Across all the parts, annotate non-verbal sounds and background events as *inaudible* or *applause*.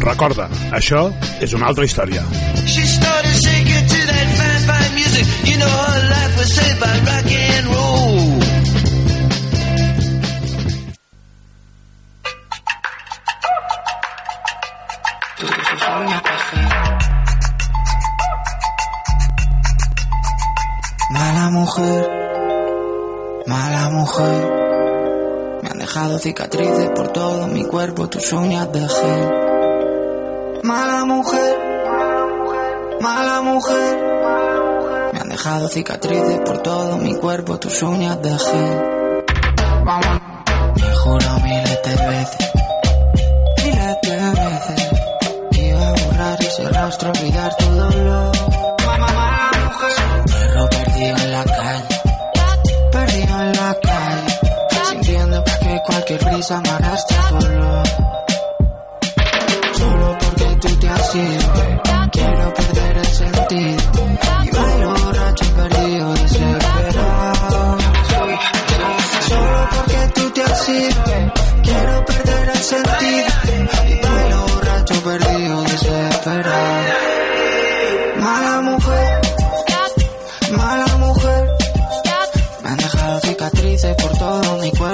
Recorda, això és una altra història. She started shaking to that fine, fine music You know her life was saved by rock and roll Mala mujer, mala mujer, me han dejado cicatrices por todo mi cuerpo, tus uñas de gel. Mala mujer, mala mujer. Me han dejado cicatrices por todo mi cuerpo, tus uñas de gel. Vamos. Me juro miles de veces, miles de veces. Iba a borrar ese rastro, olvidar tu dolor. Mala mujer. Perro perdido en la calle, perdido en la calle. Sintiendo que cualquier brisa me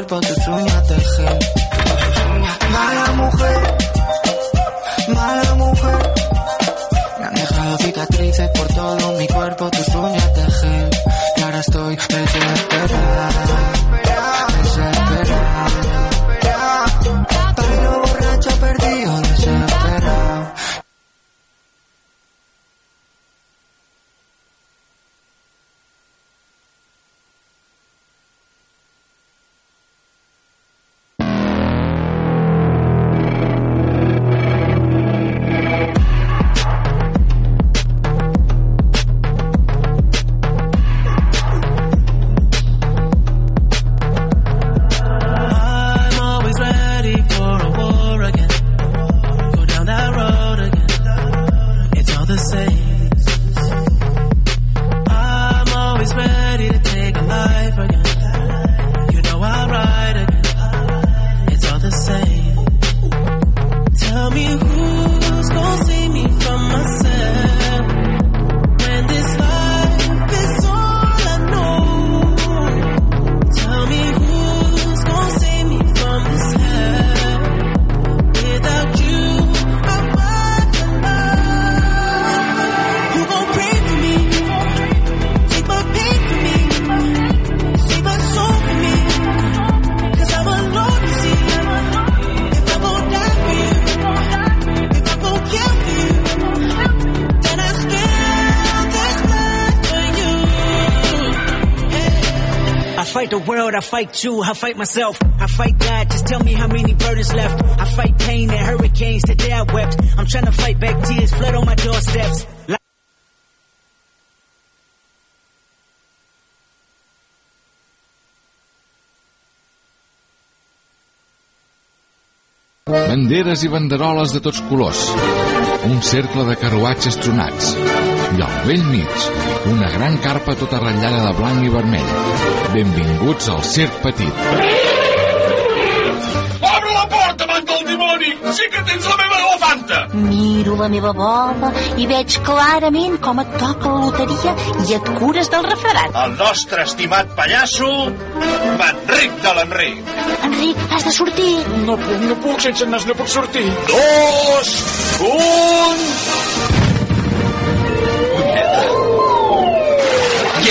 cuerpo the tu I fight you, I fight myself, I fight God, just tell me how many burdens left. I fight pain and hurricanes, today I wept. I'm trying to fight back tears, flood on my doorsteps. Banderes i banderoles de tots colors. Un cercle de carruatges tronats. I al vell mig, una gran carpa tota ratllada de blanc i vermell Benvinguts al Circ Petit. Obre la porta, man del dimoni! Sí que tens la meva elefanta! Miro la meva bola i veig clarament com et toca la loteria i et cures del refredat. El nostre estimat pallasso, Manric de l'Enric. Enric, has de sortir. No puc, no puc, sense nas no puc sortir. Dos, un...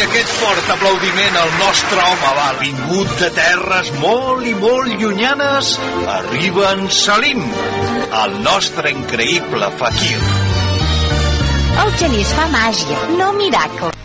aquest fort aplaudiment al nostre home va vingut de terres molt i molt llunyanes, arriba en Salim, el nostre increïble fakir. El genís fa màgia, no miracle.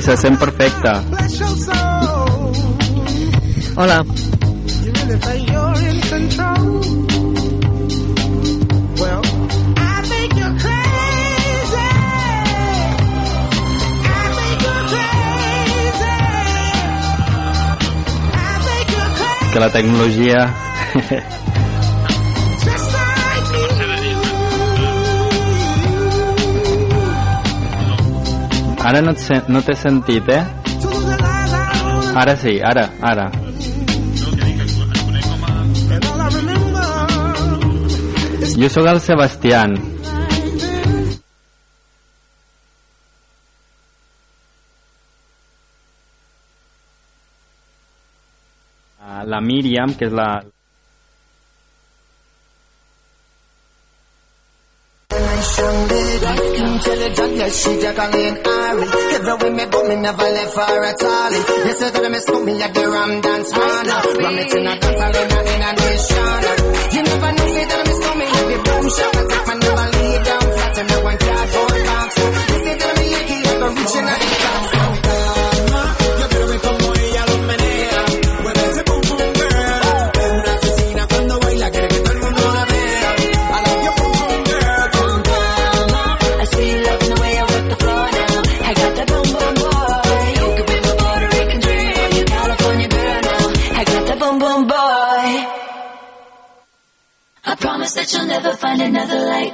Sí, se sent perfecte. Hola. Que la tecnologia *laughs* *laughs* Ara no, no t'he sentit, eh? Ara sí, ara, ara. Jo sóc el Sebastián. La Míriam, que és la, intelligent, Jacqueline but me never left her at all. They said that I miss me at the Ram Dance Man. Ram it in a dance hall in a, a nation. You never know, say that I miss me at the boom shop. Never find another like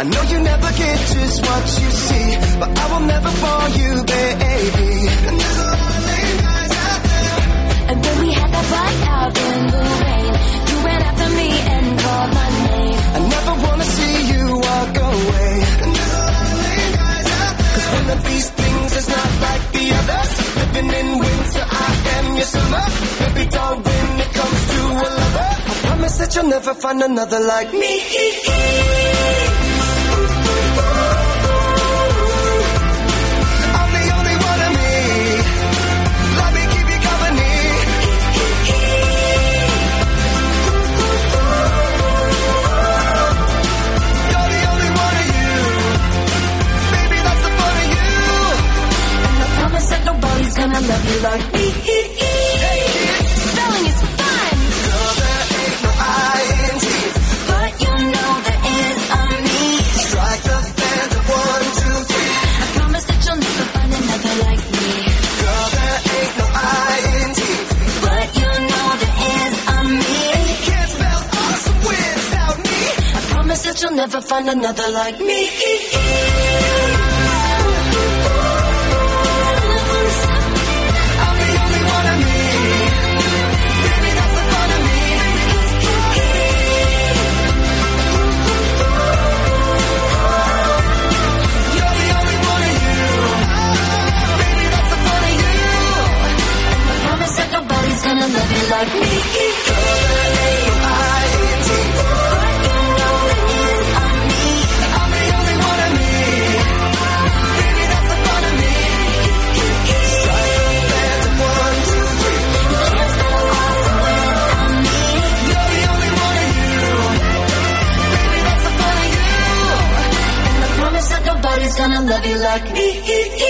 I know you never get just what you see, but I will never fall you, baby. And there's a lot of lame guys out there. And when we had that fight out in the rain, you ran after me and called my name. I never wanna see you walk away. And there's a lot of lame guys out there. Cause one of these things is not like the others. Living in winter, I am your summer. Baby doll, when it comes to a lover, I promise that you'll never find another like me. *laughs* gonna love you like me. Spelling is fun, Girl, there ain't no I in T. but you know there is a me. Strike the band of one, two, three. I promise that you'll never find another like me. Girl, there ain't no I in T. But you know there is a me. Can't spell awesome without me. I promise that you'll never find another like me. Gonna love you like me.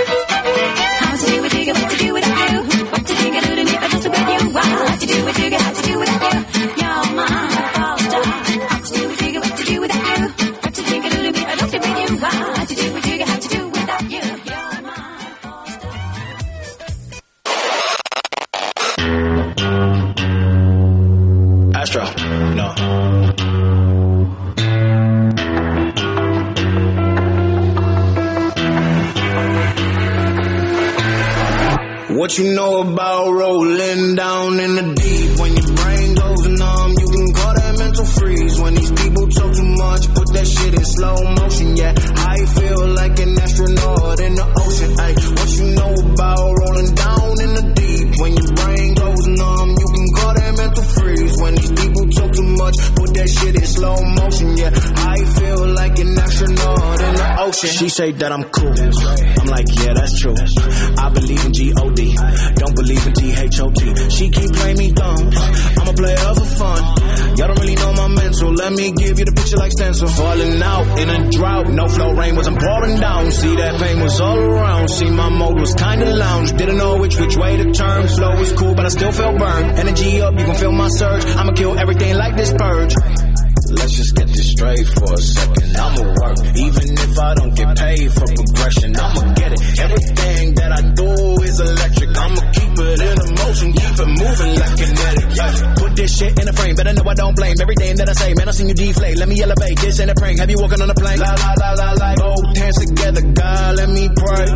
She say that I'm cool. I'm like, yeah, that's true. I believe in G-O-D. Don't believe in T-H-O-T. She keep playing me dumb. I'm a player for fun. Y'all don't really know my mental. Let me give you the picture like stencil. Falling out in a drought. No flow rain wasn't pouring down. See that pain was all around. See my mode was kinda lounge. Didn't know which which way to turn. Flow was cool, but I still felt burned. Energy up, you can feel my surge. I'ma kill everything like this purge. Let's just get this straight for a second. I'ma work, even if I don't get paid for progression. I'ma get it. Everything that I do is electric. I'ma keep it in the motion, keep it moving like kinetic. Yeah. Put this shit in a frame, better know I don't blame everything that I say. Man, I seen you deflate. Let me elevate. This ain't a prank. Have you walking on a plane? La la la la la. Both hands together, God, let me pray.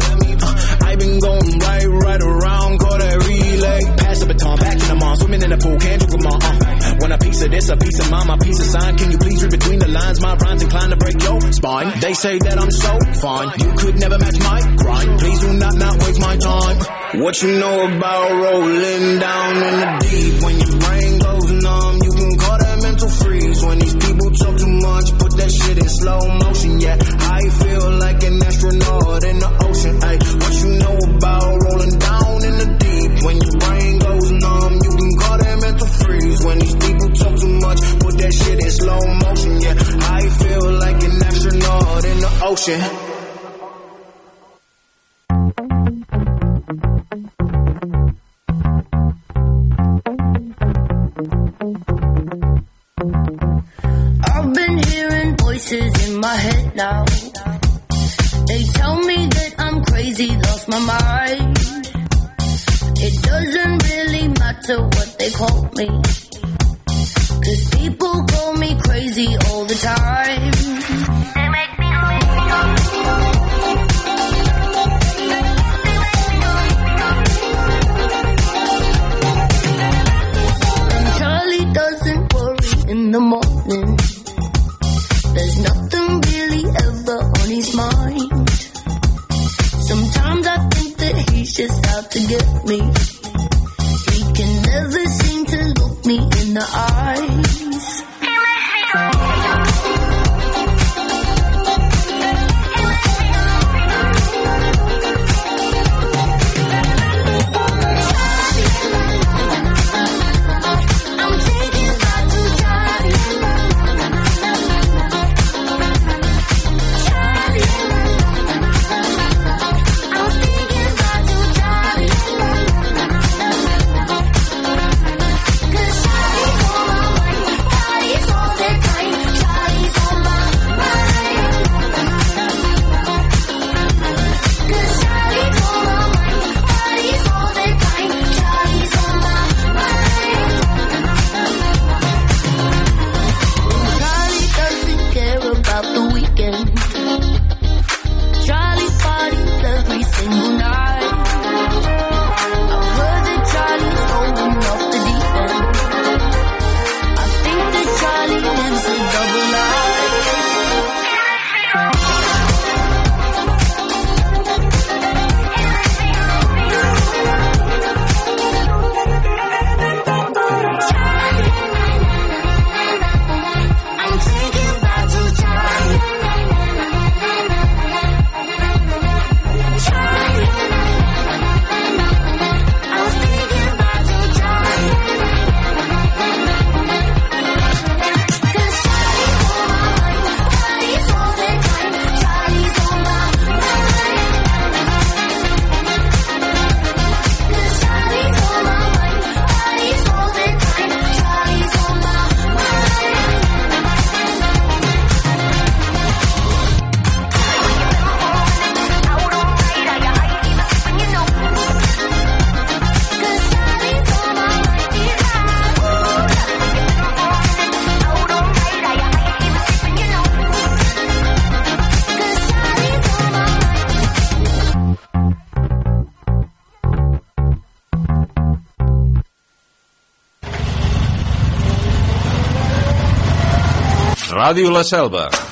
Uh, I been going right, right around, call that relay. Pass the baton, back in the mall, swimming in the pool, can't you come on? Uh. Want a piece of this, a piece of mine, my piece of sign. Can you please read between the lines? My rhymes inclined to break your spine. They say that I'm so fine, you could never match my grind. Please do not not waste my time. What you know about rolling down in the deep? When your brain goes numb, you can call that mental freeze. When these people talk too much, put that shit in slow motion. Yeah, I feel like an astronaut in the ocean. Ay, what you know about rolling down in the deep? When your brain freeze. When these people talk too much, put that shit in slow motion. Yeah, I feel like an astronaut in the ocean. I've been hearing voices in my head now. They tell me that I'm crazy, lost my mind. It doesn't really matter what Cause people call me crazy all the time. They make me And Charlie doesn't worry in the morning. There's nothing really ever on his mind. Sometimes I think that he's just out to get me. Ràdio La Selva.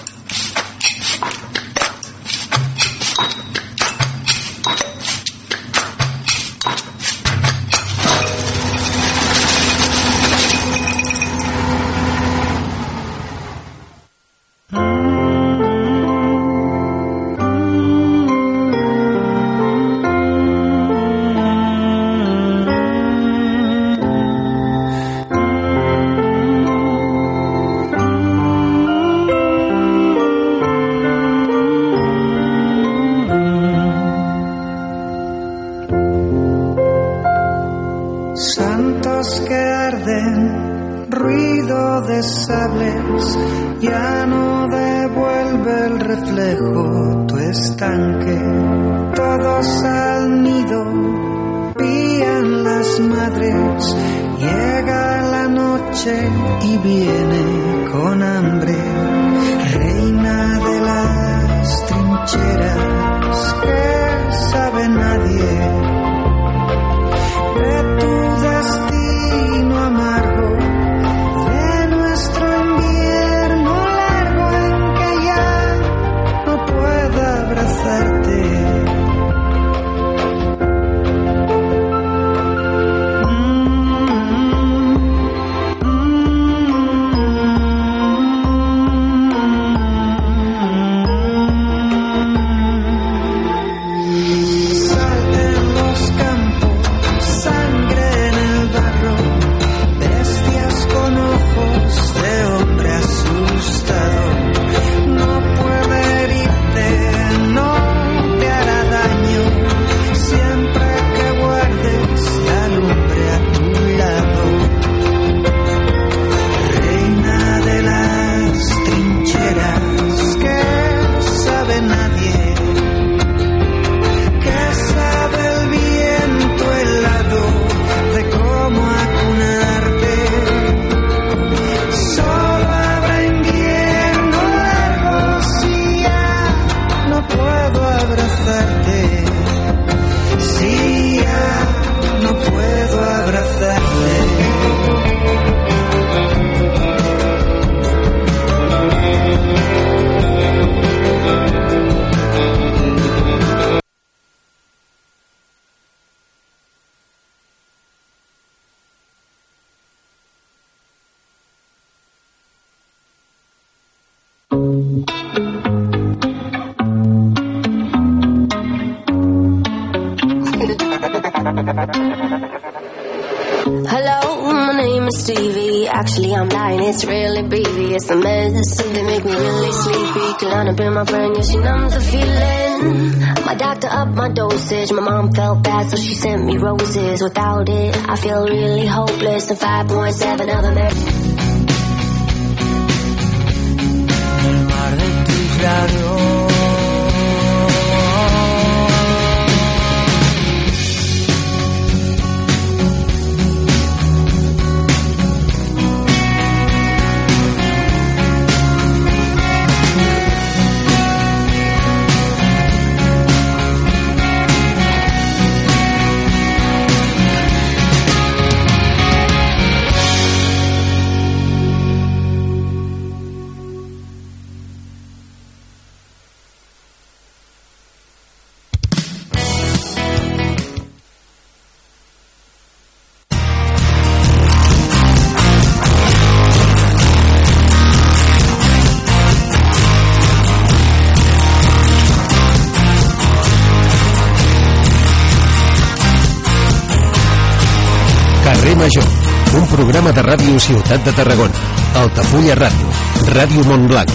Without it. I feel really hopeless and 5.7 other men. El mar de tus labios ràdio Ciutat de Tarragona, Altafulla Ràdio, Ràdio Montblanc,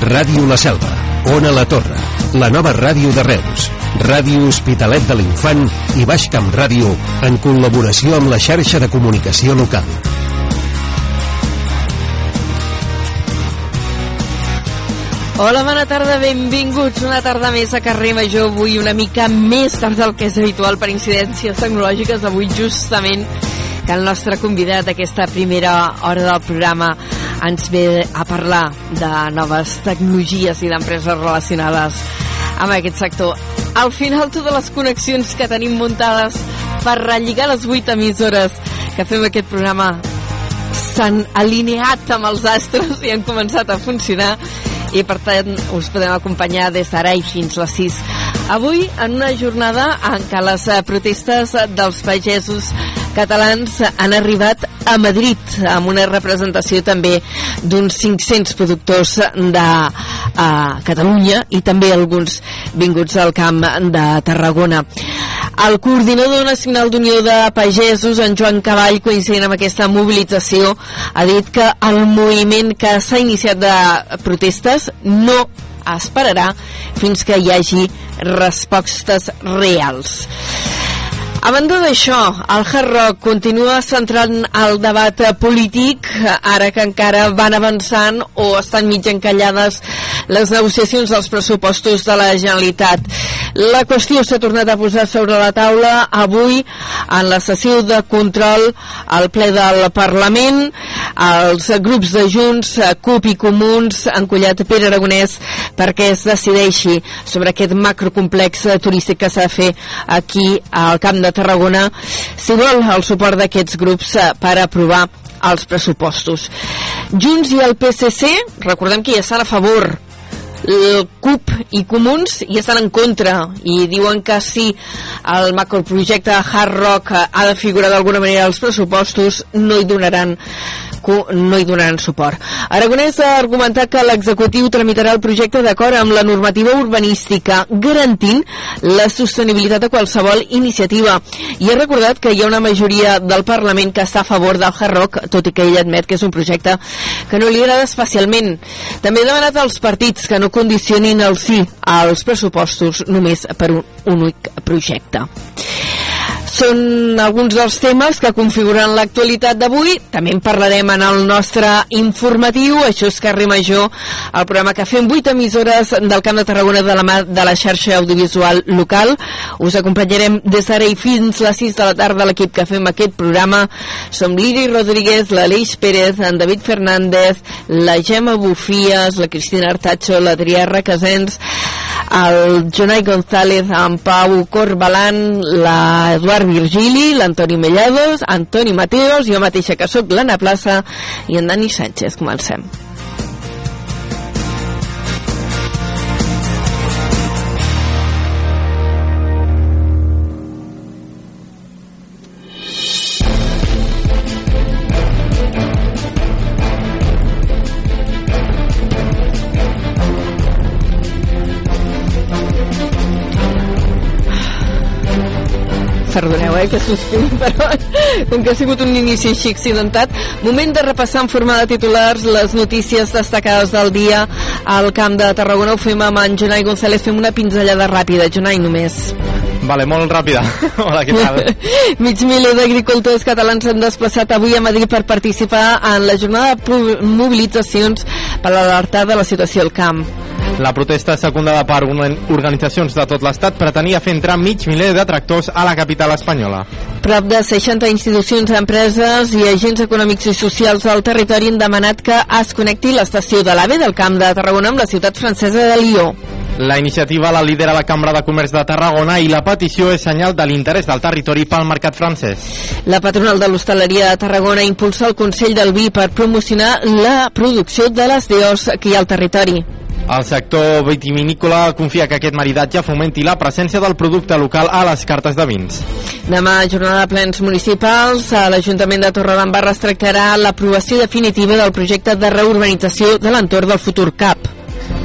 Ràdio La Selva, Ona La Torre, la nova ràdio de Reus, Ràdio Hospitalet de l'Infant i Baix Camp Ràdio en col·laboració amb la xarxa de comunicació local. Hola, bona tarda, benvinguts una tarda més a Carrer Major, avui una mica més tard del que és habitual per incidències tecnològiques, avui justament que el nostre convidat d'aquesta primera hora del programa ens ve a parlar de noves tecnologies i d'empreses relacionades amb aquest sector. Al final, totes les connexions que tenim muntades per relligar les vuit emissores que fem aquest programa s'han alineat amb els astres i han començat a funcionar i per tant us podem acompanyar des d'ara i fins les 6. Avui, en una jornada en què les protestes dels pagesos catalans han arribat a Madrid amb una representació també d'uns 500 productors de a Catalunya i també alguns vinguts al camp de Tarragona. El coordinador nacional d'Unió de Pagesos, en Joan Cavall, coincidint amb aquesta mobilització, ha dit que el moviment que s'ha iniciat de protestes no esperarà fins que hi hagi respostes reals. A banda d'això, el Hard Rock continua centrant el debat polític, ara que encara van avançant o estan mig encallades les negociacions dels pressupostos de la Generalitat. La qüestió s'ha tornat a posar sobre la taula avui en la sessió de control al ple del Parlament. Els grups de Junts, CUP i Comuns han collat Pere Aragonès perquè es decideixi sobre aquest macrocomplex turístic que s'ha de fer aquí al Camp de Tarragona si vol el suport d'aquests grups eh, per aprovar els pressupostos. Junts i el PSC, recordem que ja estan a favor el CUP i Comuns hi estan en contra i diuen que si el macroprojecte Hard Rock ha de figurar d'alguna manera als pressupostos no hi donaran no hi donaran suport. Aragonès ha argumentat que l'executiu tramitarà el projecte d'acord amb la normativa urbanística, garantint la sostenibilitat de qualsevol iniciativa. I ha recordat que hi ha una majoria del Parlament que està a favor del Hard tot i que ell admet que és un projecte que no li agrada especialment. També ha demanat als partits que no condicionin el sí als pressupostos només per un únic projecte. Són alguns dels temes que configuren l'actualitat d'avui. També en parlarem en el nostre informatiu. Això és Carrer Major, el programa que fem 8 emissores del Camp de Tarragona de la mà de la xarxa audiovisual local. Us acompanyarem des d'ara i fins les 6 de la tarda l'equip que fem aquest programa. Som l'Iri Rodríguez, l'Aleix Pérez, en David Fernández, la Gemma Bufies, la Cristina Artacho, l'Adrià Requesens, el Jonai González, en Pau Corbalan, l'Eduard Virgili, l'Antoni Mellados, Antoni Mateos, jo mateixa que sóc l'Anna Plaça i en Dani Sánchez. Comencem. *laughs* però com que ha sigut un inici així accidentat, moment de repassar en forma de titulars les notícies destacades del dia al Camp de Tarragona. Ho fem amb en Jonai González, fem una pinzellada ràpida. Jonai, només. Vale, molt ràpida. *laughs* Hola, què tal? *laughs* Mig miler d'agricultors catalans s'han desplaçat avui a Madrid per participar en la jornada de mobilitzacions per alertar de la situació al camp. La protesta secundada per organitzacions de tot l'estat pretenia fer entrar mig miler de tractors a la capital espanyola. Prop de 60 institucions, empreses i agents econòmics i socials del territori han demanat que es connecti l'estació de l'AVE del Camp de Tarragona amb la ciutat francesa de Lió. La iniciativa la lidera la Cambra de Comerç de Tarragona i la petició és senyal de l'interès del territori pel mercat francès. La patronal de l'hostaleria de Tarragona impulsa el Consell del Vi per promocionar la producció de les DOs que hi ha al territori. El sector vitivinícola confia que aquest maridatge fomenti la presència del producte local a les cartes de vins. Demà, jornada de plens municipals, l'Ajuntament de Torredembarra es tractarà l'aprovació definitiva del projecte de reurbanització de l'entorn del futur CAP.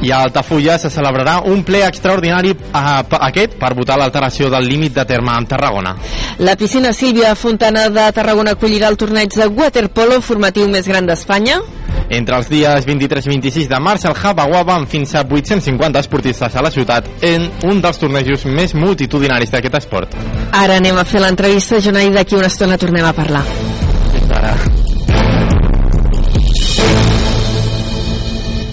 I a Altafulla se celebrarà un ple extraordinari a, aquest per votar l'alteració del límit de terme amb Tarragona. La piscina Sílvia Fontana de Tarragona acollirà el torneig de waterpolo formatiu més gran d'Espanya. Entre els dies 23 i 26 de març, el aguava amb fins a 850 esportistes a la ciutat en un dels tornejos més multitudinaris d'aquest esport. Ara anem a fer l'entrevista, Jonai, d'aquí una estona tornem a parlar. Fins ara.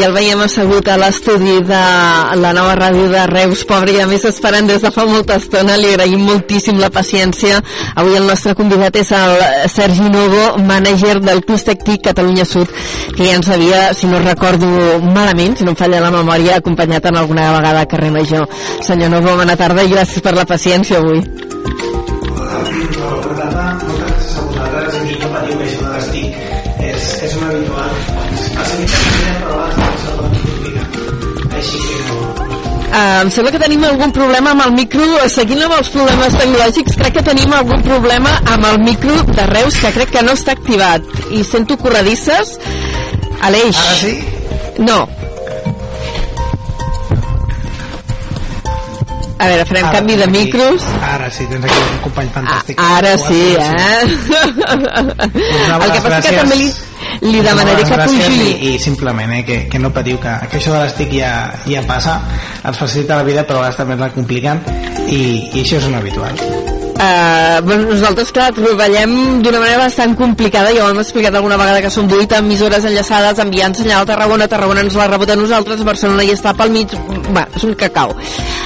I el veiem assegut a l'estudi de la nova ràdio de Reus, pobre, i a més esperant des de fa molta estona, li agraïm moltíssim la paciència. Avui el nostre convidat és el Sergi Novo, mànager del Clustec TIC Catalunya Sud, que ja ens havia, si no recordo malament, si no em falla la memòria, acompanyat en alguna vegada a Carrer Major. Senyor Novo, bona tarda i gràcies per la paciència avui. Hola, Uh, em sembla que tenim algun problema amb el micro seguint amb els problemes tecnològics crec que tenim algun problema amb el micro de Reus que crec que no està activat i sento corredisses Aleix Ara sí? no a veure, farem Ara, canvi de aquí. micros Ara sí, tens aquí un company fantàstic. ara Ho has sí, eh? Us *laughs* el que passa és que també li, li demanaré que pugi. i, i simplement eh, que, que no patiu que, que això de l'estic ja, ja passa ens facilita la vida però a vegades també la compliquen i, i això és un habitual Bueno, nosaltres, clar, treballem d'una manera bastant complicada, ja ho hem explicat alguna vegada que són 8 emissores enllaçades enviant senyal a Tarragona, Tarragona ens la rebota a nosaltres, Barcelona hi està pel mig, va, és un cacau.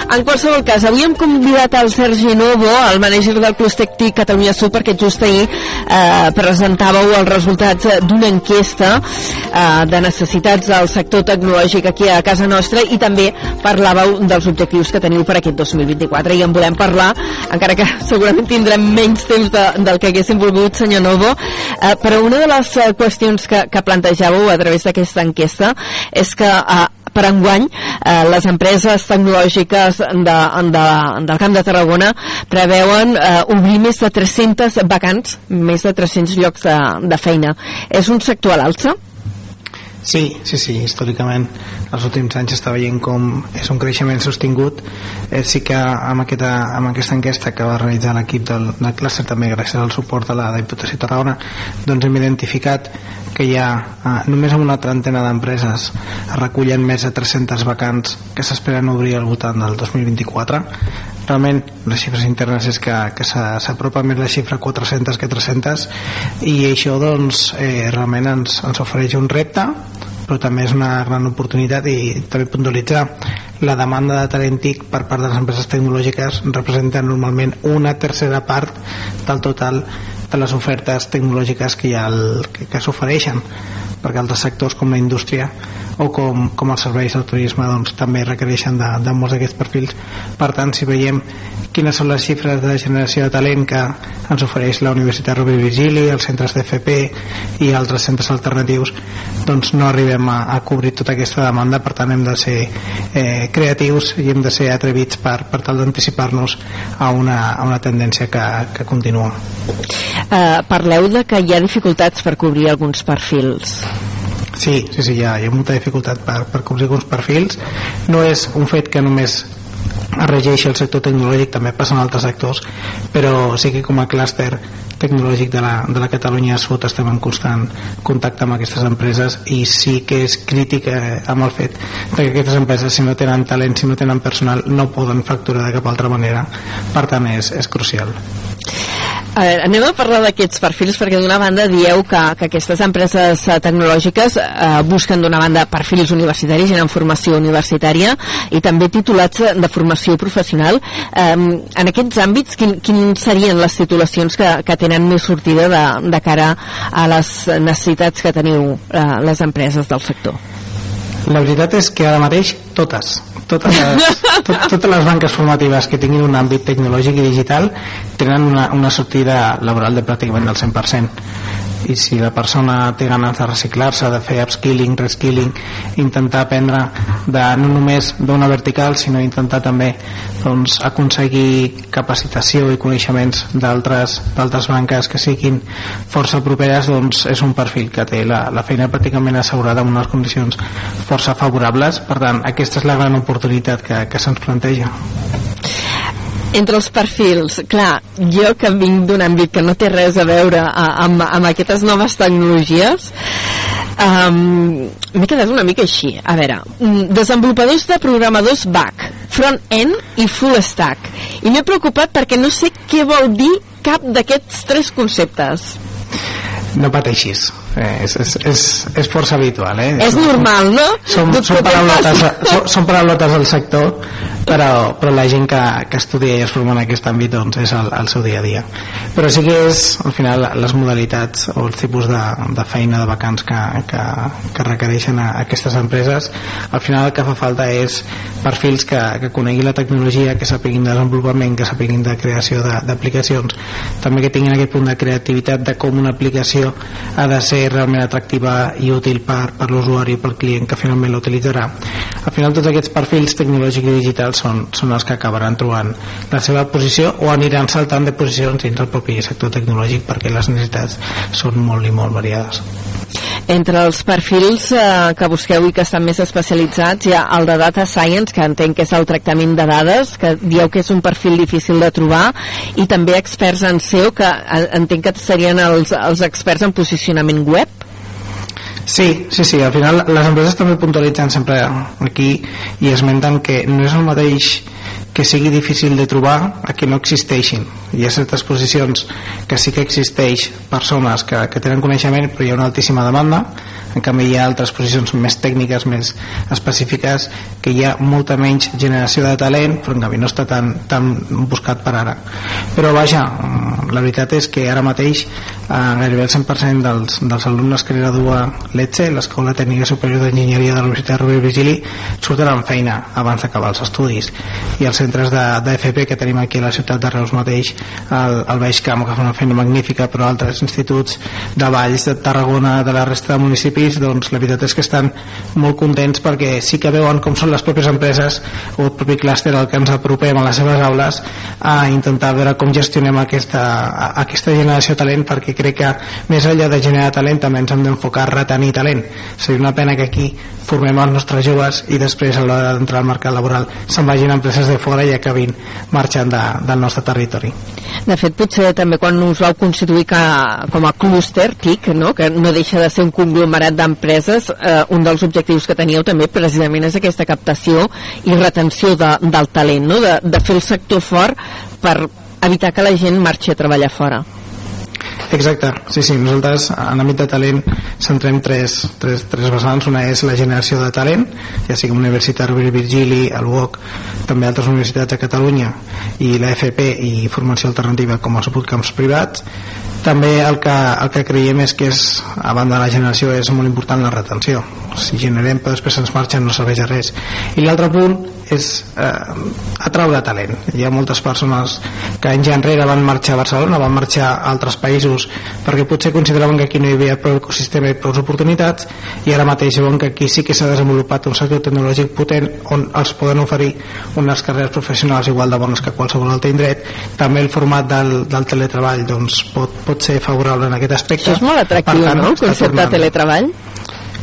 En qualsevol cas, avui hem convidat al Sergi Novo, el manager del Clustec TIC Catalunya Sud, perquè just ahir eh, presentàveu els resultats d'una enquesta eh, de necessitats del sector tecnològic aquí a casa nostra i també parlàveu dels objectius que teniu per aquest 2024 i en volem parlar, encara que segurament tindrem menys temps de, del que haguéssim volgut, senyor Novo, eh, però una de les eh, qüestions que, que plantejàveu a través d'aquesta enquesta és que eh, per enguany eh, les empreses tecnològiques de, de, del Camp de Tarragona preveuen eh, obrir més de 300 vacants, més de 300 llocs de, de feina. És un sector a l'alça? Sí, sí, sí, històricament els últims anys està veient com és un creixement sostingut. Eh, sí que amb aquesta, amb aquesta enquesta que va realitzar l'equip del, del clúster també gràcies al suport de la Diputació de Tarragona doncs hem identificat que hi ha eh, només amb una trentena d'empreses es recullen més de 300 vacants que s'esperen obrir al voltant del 2024 realment les xifres internes és que, que s'a- s'apropa més la xifra 400 que 300 i això doncs eh, realment ens, ens ofereix un repte però també és una gran oportunitat i també puntualitzar la demanda de talent TIC per part de les empreses tecnològiques representa normalment una tercera part del total de les ofertes tecnològiques que, hi ha al, que, que s'ofereixen perquè altres sectors com la indústria o com, com els serveis del turisme doncs, també requereixen de, de molts d'aquests perfils. Per tant si veiem quines són les xifres de generació de talent que ens ofereix la Universitat Rovira i Virgili, els centres d'FP i altres centres alternatius doncs no arribem a, a cobrir tota aquesta demanda per tant hem de ser eh, creatius i hem de ser atrevits per, per tal d'anticipar-nos a, una, a una tendència que, que continua Eh, parleu de que hi ha dificultats per cobrir alguns perfils. Sí, sí, sí, hi ha, hi ha molta dificultat per, per cobrir alguns perfils. No és un fet que només es regeixi el sector tecnològic, també passa en altres sectors, però sí que com a clúster tecnològic de la, de la Catalunya Sud estem en constant contacte amb aquestes empreses i sí que és crític amb el fet que aquestes empreses si no tenen talent, si no tenen personal no poden facturar de cap altra manera. Per tant és, és crucial A veure, anem a parlar d'aquests perfils perquè d'una banda dieu que, que aquestes empreses eh, tecnològiques eh, busquen d'una banda perfils universitaris i en formació universitària i també titulats de formació professional. Eh, en aquests àmbits, quin, quin serien les titulacions que, que tenen més sortida de, de cara a les necessitats que teniu eh, les empreses del sector? La veritat és que ara mateix totes, totes les, tot, totes les banques formatives que tinguin un àmbit tecnològic i digital tenen una, una sortida laboral de pràcticament del 100% i si la persona té ganes de reciclar-se, de fer upskilling, reskilling, intentar aprendre de, no només d'una vertical, sinó intentar també doncs, aconseguir capacitació i coneixements d'altres d'altres banques que siguin força properes, doncs és un perfil que té la, la feina pràcticament assegurada amb unes condicions força favorables, per tant, aquesta és la gran oportunitat que, que se'ns planteja. Entre els perfils, clar, jo que vinc d'un àmbit que no té res a veure a, amb, amb aquestes noves tecnologies, um, m'he quedat una mica així. A veure, mm, desenvolupadors de programadors back, front-end i full stack. I m'he preocupat perquè no sé què vol dir cap d'aquests tres conceptes. No pateixis. Eh, és, és, és, és força habitual, eh? És normal, no? Són, són, paraulotes, són, són paraulotes del sector, però, però la gent que, que estudia i es forma en aquest àmbit doncs és el, el seu dia a dia. Però sí que és, al final, les modalitats o els tipus de, de feina de vacants que, que, que requereixen a, aquestes empreses, al final el que fa falta és perfils que, que conegui la tecnologia, que sapiguin de desenvolupament, que sapiguin de creació d'aplicacions, també que tinguin aquest punt de creativitat de com una aplicació ha de ser realment atractiva i útil per, per l'usuari, pel client que finalment l'utilitzarà. Al final tots aquests perfils tecnològics i digitals són, són els que acabaran trobant la seva posició o aniran saltant de posicions dins del propi sector tecnològic perquè les necessitats són molt i molt variades. Entre els perfils eh, que busqueu i que estan més especialitzats hi ha el de Data Science, que entenc que és el tractament de dades, que dieu que és un perfil difícil de trobar, i també experts en SEO, que eh, entenc que serien els, els experts en posicionament web. Sí, sí, sí, al final les empreses també puntualitzen sempre aquí i esmenten que no és el mateix que sigui difícil de trobar a que no existeixin. Hi ha certes posicions que sí que existeix persones que, que tenen coneixement però hi ha una altíssima demanda en canvi hi ha altres posicions més tècniques més específiques que hi ha molta menys generació de talent però en canvi no està tan, tan buscat per ara. Però vaja, la veritat és que ara mateix eh, gairebé el 100% dels, dels alumnes que gradua l'ETSE, l'Escola Tècnica Superior d'Enginyeria de la Universitat Rovira Vigili surten amb feina abans d'acabar els estudis. I els centres de, que tenim aquí a la ciutat de Reus mateix el, el Baix Camp que fa una feina magnífica però altres instituts de Valls, de Tarragona de la resta de municipis doncs la veritat és que estan molt contents perquè sí que veuen com són les pròpies empreses o el propi clúster al que ens apropem a les seves aules a intentar veure com gestionem aquesta, aquesta generació de talent perquè crec que més enllà de generar talent també ens hem d'enfocar a retenir talent seria una pena que aquí formem els nostres joves i després a l'hora d'entrar al mercat laboral se'n vagin empreses de fora i acabin marxant de, del nostre territori. De fet, potser també quan us vau constituir que, com a clúster TIC, no? que no deixa de ser un conglomerat d'empreses, eh, un dels objectius que teníeu també precisament és aquesta captació i retenció de, del talent, no? de, de fer el sector fort per evitar que la gent marxi a treballar fora. Exacte, sí, sí, nosaltres en l'àmbit de talent centrem tres, tres, tres vessants, una és la generació de talent, ja sigui Universitat Rovira Virgili, el UOC, també altres universitats de Catalunya i la FP i formació alternativa com els bootcamps privats, també el que, el que creiem és que és, a banda de la generació és molt important la retenció. Si generem però després ens marxen no serveix a res. I l'altre punt és eh, atraure talent. Hi ha moltes persones que anys enrere van marxar a Barcelona, van marxar a altres països perquè potser consideraven que aquí no hi havia prou ecosistema i prou oportunitats i ara mateix veuen que aquí sí que s'ha desenvolupat un sector tecnològic potent on els poden oferir unes carreres professionals igual de bones que qualsevol altre indret. També el format del, del teletreball doncs, pot, pot ser favorable en aquest aspecte. Això és molt atractiu, tant, no? El concepte de teletreball?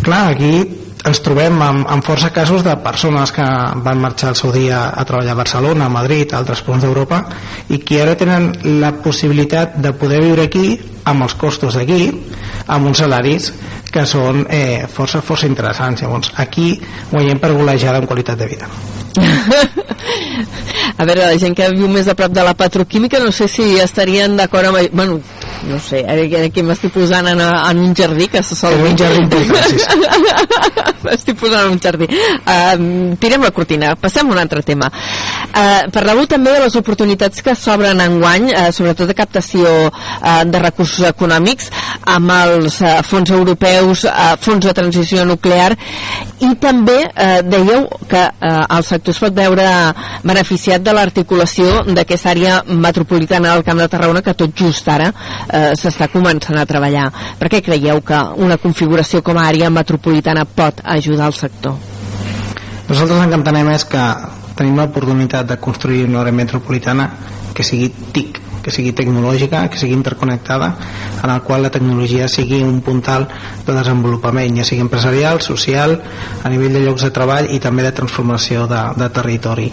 Clar, aquí ens trobem amb, amb força casos de persones que van marxar el seu dia a treballar a Barcelona, a Madrid, a altres punts d'Europa i que ara tenen la possibilitat de poder viure aquí amb els costos d'aquí amb uns salaris que són eh, força, força interessants. Llavors aquí guanyem per golejada en qualitat de vida. *laughs* A veure, la gent que viu més a prop de la petroquímica no sé si estarien d'acord amb... Bueno, no sé, aquí m'estic posant en, en un jardí que se sol... En un jardí sí. *laughs* m'estic posant en un jardí. Uh, tirem la cortina, passem a un altre tema. Uh, Parleu també de les oportunitats que s'obren en guany, uh, sobretot de captació uh, de recursos econòmics, amb els uh, fons europeus, uh, fons de transició nuclear, i també uh, dèieu que uh, el sector es pot veure beneficiat de l'articulació d'aquesta àrea metropolitana del Camp de Tarragona que tot just ara eh, s'està començant a treballar. Per què creieu que una configuració com a àrea metropolitana pot ajudar al sector? Nosaltres el entenem és que tenim l'oportunitat de construir una àrea metropolitana que sigui TIC, que sigui tecnològica, que sigui interconnectada, en el qual la tecnologia sigui un puntal de desenvolupament, ja sigui empresarial, social, a nivell de llocs de treball i també de transformació de, de territori.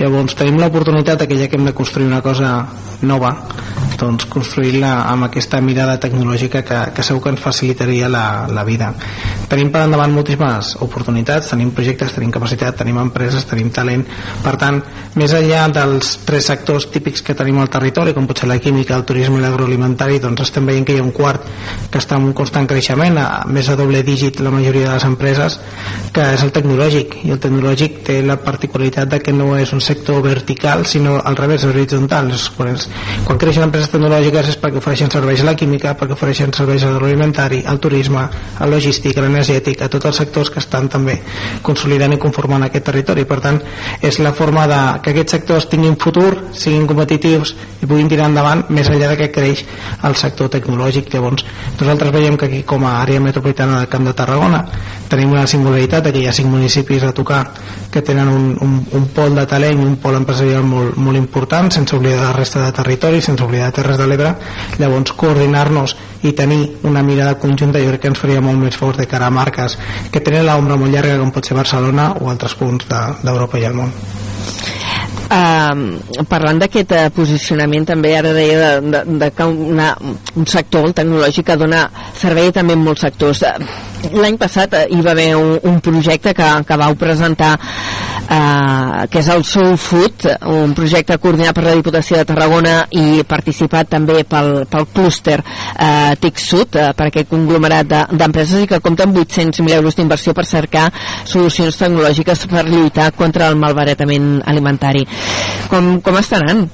Llavors tenim l'oportunitat que ja que hem de construir una cosa nova, doncs construir-la amb aquesta mirada tecnològica que, que segur que ens facilitaria la, la vida. tenim per endavant moltíssimes oportunitats, tenim projectes, tenim capacitat, tenim empreses, tenim talent, per tant, més enllà dels tres sectors típics que tenim al territori, com pot ser la química, el turisme i l'agroalimentari, doncs estem veient que hi ha un quart que està en un constant creixement, a més a doble dígit la majoria de les empreses, que és el tecnològic, i el tecnològic té la particularitat de que no és un sector vertical, sinó al revés, horitzontal. Quan, quan creixen empreses tecnològiques és perquè ofereixen serveis a la química, perquè ofereixen serveis a l'agroalimentari, al turisme, al logístic, a l'energètic, a tots els sectors que estan també consolidant i conformant aquest territori. Per tant, és la forma de que aquests sectors tinguin futur, siguin competitius i puguin tirar endavant més enllà de que creix el sector tecnològic. Llavors, nosaltres veiem que aquí com a àrea metropolitana del Camp de Tarragona tenim una singularitat que hi ha cinc municipis a tocar que tenen un, un, un pol de talent un pol empresarial molt, molt important sense oblidar la resta de territori sense oblidar Terres de l'Ebre llavors coordinar-nos i tenir una mirada conjunta jo crec que ens faria molt més forts de cara a marques que tenen l'ombra molt llarga com pot ser Barcelona o altres punts d'Europa de, i el món Uh, parlant d'aquest uh, posicionament també ara deia de, de, de que una, un sector el tecnològic que dona servei també en molts sectors. uh, l'any passat uh, hi va haver un, un projecte que, que vau presentar uh, que és el Soul Food un projecte coordinat per la Diputació de Tarragona i participat també pel, pel clúster uh, TIC Sud uh, per aquest conglomerat d'empreses de, i que compta amb 800.000 euros d'inversió per cercar solucions tecnològiques per lluitar contra el malbaratament alimentari com, com està anant?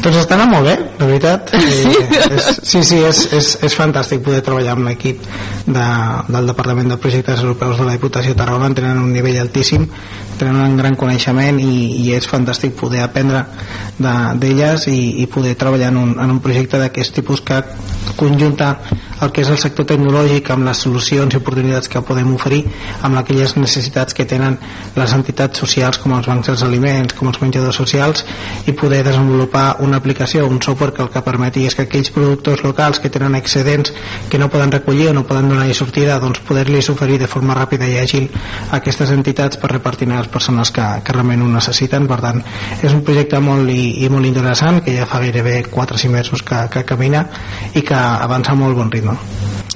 Doncs està anant molt bé, de veritat. *laughs* Sí, és, sí, sí és, és, és fantàstic poder treballar amb l'equip de, del Departament de Projectes Europeus de la Diputació de Tarragona, tenen un nivell altíssim, tenen un gran coneixement i, i és fantàstic poder aprendre d'elles de, i, i poder treballar en un, en un projecte d'aquest tipus que conjunta el que és el sector tecnològic amb les solucions i oportunitats que podem oferir amb aquelles necessitats que tenen les entitats socials com els bancs dels aliments, com els menjadors socials i poder desenvolupar una aplicació, un software que el que permeti és que aquells productors locals que tenen excedents que no poden recollir o no poden donar-hi sortida doncs poder-los oferir de forma ràpida i àgil a aquestes entitats per repartir a les persones que, que realment ho necessiten per tant és un projecte molt i, i molt interessant que ja fa gairebé 4 o 5 mesos que, que camina i que avança molt bon ritme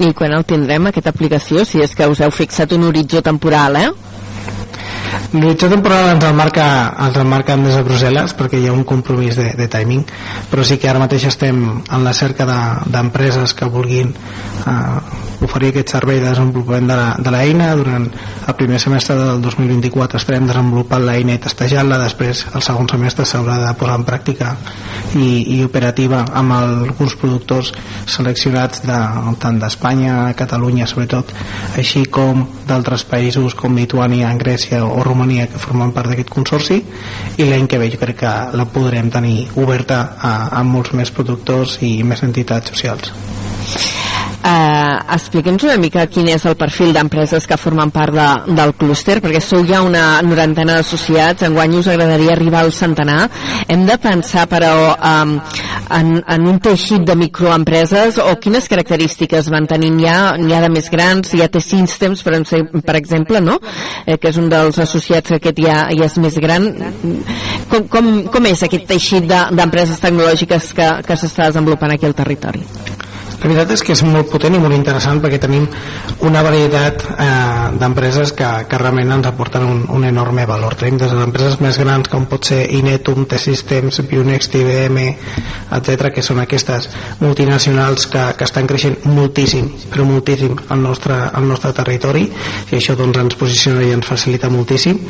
i quan el tindrem, aquesta aplicació, si és que us heu fixat un horitzó temporal, eh? L'horitzó temporal ens el marca, ens el marca des de Brussel·les perquè hi ha un compromís de, de timing però sí que ara mateix estem en la cerca d'empreses de, que vulguin eh, oferir aquest servei de desenvolupament de l'eina durant el primer semestre del 2024 estarem desenvolupant l'eina i testejant-la. Després el segon semestre s'haurà de posar en pràctica i, i operativa amb alguns productors seleccionats de, tant d'Espanya, Catalunya sobretot, així com d'altres països com Lituània, Grècia o Romania que formen part d'aquest consorci. I l'any que ve jo crec que la podrem tenir oberta a, a molts més productors i més entitats socials. Uh, Expliqui'ns una mica quin és el perfil d'empreses que formen part de, del clúster, perquè sou ja una norantena d'associats, enguany us agradaria arribar al centenar. Hem de pensar, però, um, en, en un teixit de microempreses o quines característiques van tenint ja, n'hi ha de més grans, hi ha T-Systems, per, per exemple, no? Eh, que és un dels associats que aquest ja, ja és més gran. Com, com, com és aquest teixit d'empreses de, tecnològiques que, que s'està desenvolupant aquí al territori? La veritat és que és molt potent i molt interessant perquè tenim una varietat eh, d'empreses que, que realment ens aporten un, un enorme valor. Tenim des de les empreses més grans com pot ser Inetum, T-Systems, Bionext, IBM, etc que són aquestes multinacionals que, que estan creixent moltíssim, però moltíssim al nostre, al nostre territori i això doncs ens posiciona i ens facilita moltíssim,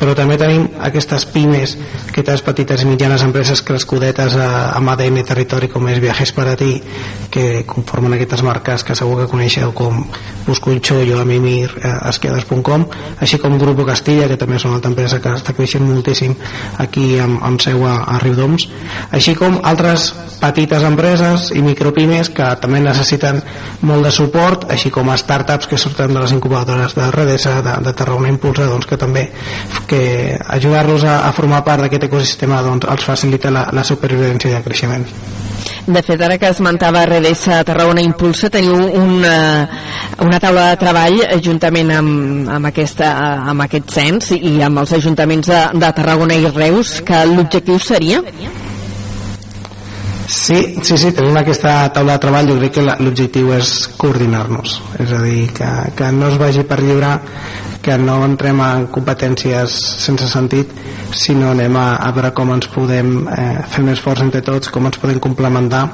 però també tenim aquestes pimes, aquestes petites i mitjanes empreses crescudetes a, amb ADN territori com és Viajes para ti, que conformen aquestes marques que segur que coneixeu com Buscunxo, Yoamimir, eh, Esquedes.com, així com Grupo Castilla, que també és una altra empresa que està creixent moltíssim aquí amb, amb seu a, a Riudoms, així com altres petites empreses i micropimes que també necessiten molt de suport, així com startups que surten de les incubadores de Redesa, de, de Tarragona Impulsa, doncs que també que ajudar-los a, a formar part d'aquest ecosistema doncs, els facilita la, la supervivència i el creixement. De fet, ara que esmentava RDS Tarragona Impulsa, teniu una, una taula de treball juntament amb, amb, aquesta, amb aquest cens i amb els ajuntaments de, de Tarragona i Reus, que l'objectiu seria? Sí, sí, sí, tenim aquesta taula de treball, jo crec que l'objectiu és coordinar-nos, és a dir, que, que no es vagi per lliure, que no entrem en competències sense sentit, sinó anem a, a veure com ens podem eh, fer més forts entre tots, com ens podem complementar.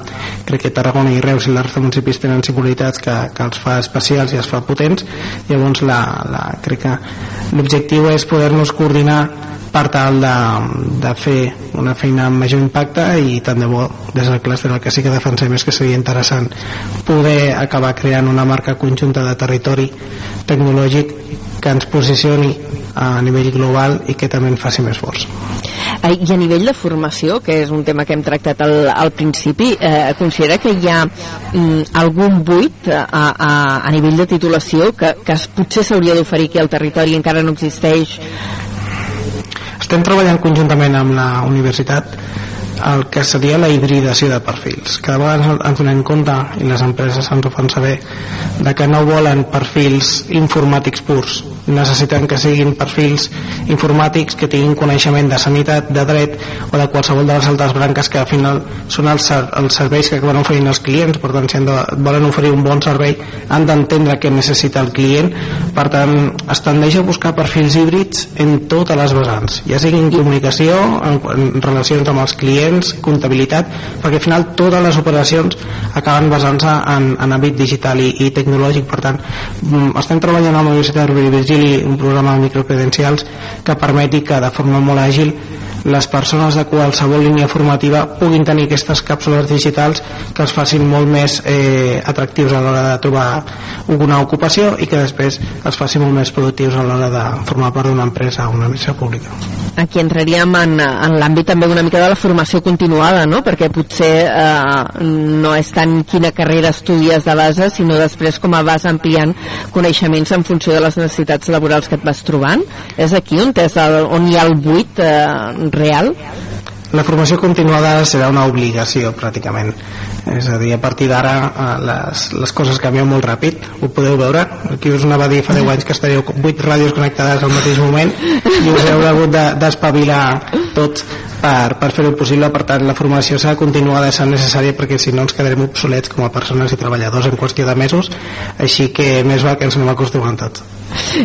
Crec que Tarragona i Reus i la resta de municipis tenen singularitats que, que els fa especials i els fa potents, llavors la, la, crec que l'objectiu és poder-nos coordinar per tal de, de fer una feina amb major impacte i tant de bo des del clúster el que sí que defensem és que seria interessant poder acabar creant una marca conjunta de territori tecnològic que ens posicioni a nivell global i que també en faci més forts. I a nivell de formació, que és un tema que hem tractat al, al principi, eh, considera que hi ha mm, algun buit a, a, a nivell de titulació que, que es, potser s'hauria d'oferir aquí al territori i encara no existeix estem treballant conjuntament amb la universitat el que seria la hibridació de perfils. Cada vegada ens donem compte, i les empreses ens ho fan saber, de que no volen perfils informàtics purs, necessiten que siguin perfils informàtics que tinguin coneixement de sanitat, de dret o de qualsevol de les altres branques que al final són els, els serveis que van oferint els clients, per tant si de, volen oferir un bon servei han d'entendre què necessita el client, per tant es tendeix a buscar perfils híbrids en totes les vessants, ja sigui en comunicació, en, en relacions amb els clients, comptabilitat, perquè al final totes les operacions acaben basant-se en, en àmbit digital i, i tecnològic, per tant mm, estem treballant amb la Universitat de Rovira vigili un programa de microcredencials que permeti que de forma molt àgil les persones de qualsevol línia formativa puguin tenir aquestes càpsules digitals que els facin molt més eh, atractius a l'hora de trobar una ocupació i que després els facin molt més productius a l'hora de formar part d'una empresa o una empresa pública. Aquí entraríem en, en l'àmbit també una mica de la formació continuada, no? perquè potser eh, no és tant quina carrera estudies de base, sinó després com a vas ampliant coneixements en funció de les necessitats laborals que et vas trobant. És aquí on, el, on hi ha el buit eh, real? La formació continuada serà una obligació pràcticament. És a dir, a partir d'ara eh, les, les coses canvien molt ràpid. Ho podeu veure, aquí us anava a dir fa 10 anys que estaríeu 8 ràdios connectades al mateix moment i us heu hagut d'espavilar de, tots per, per fer-ho possible. Per tant la formació s'ha de ser necessària perquè si no ens quedarem obsolets com a persones i treballadors en qüestió de mesos. Així que més val que ens anem acostumant tots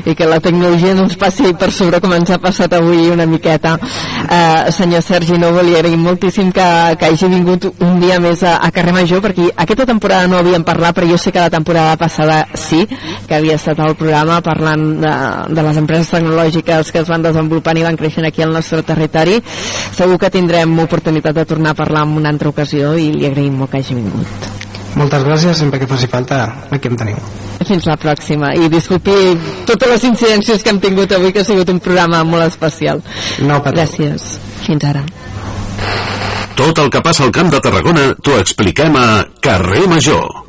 i que la tecnologia no ens passi per sobre com ens ha passat avui una miqueta. Eh, senyor Sergi Novo li agraïm moltíssim que, que hagi vingut un dia més a, a Carrer Major perquè aquesta temporada no havíem parlat però jo sé que la temporada passada sí que havia estat al programa parlant de, de les empreses tecnològiques que es van desenvolupant i van creixent aquí al nostre territori. Segur que tindrem oportunitat de tornar a parlar en una altra ocasió i li agraïm molt que hagi vingut moltes gràcies, sempre que faci falta aquí em teniu. Fins la pròxima. I disculpi totes les incidències que hem tingut avui que ha sigut un programa molt especial. No, gràcies, fins ara. Tot el que passa al Camp de Tarragona t'ho expliquem a Carrer Major.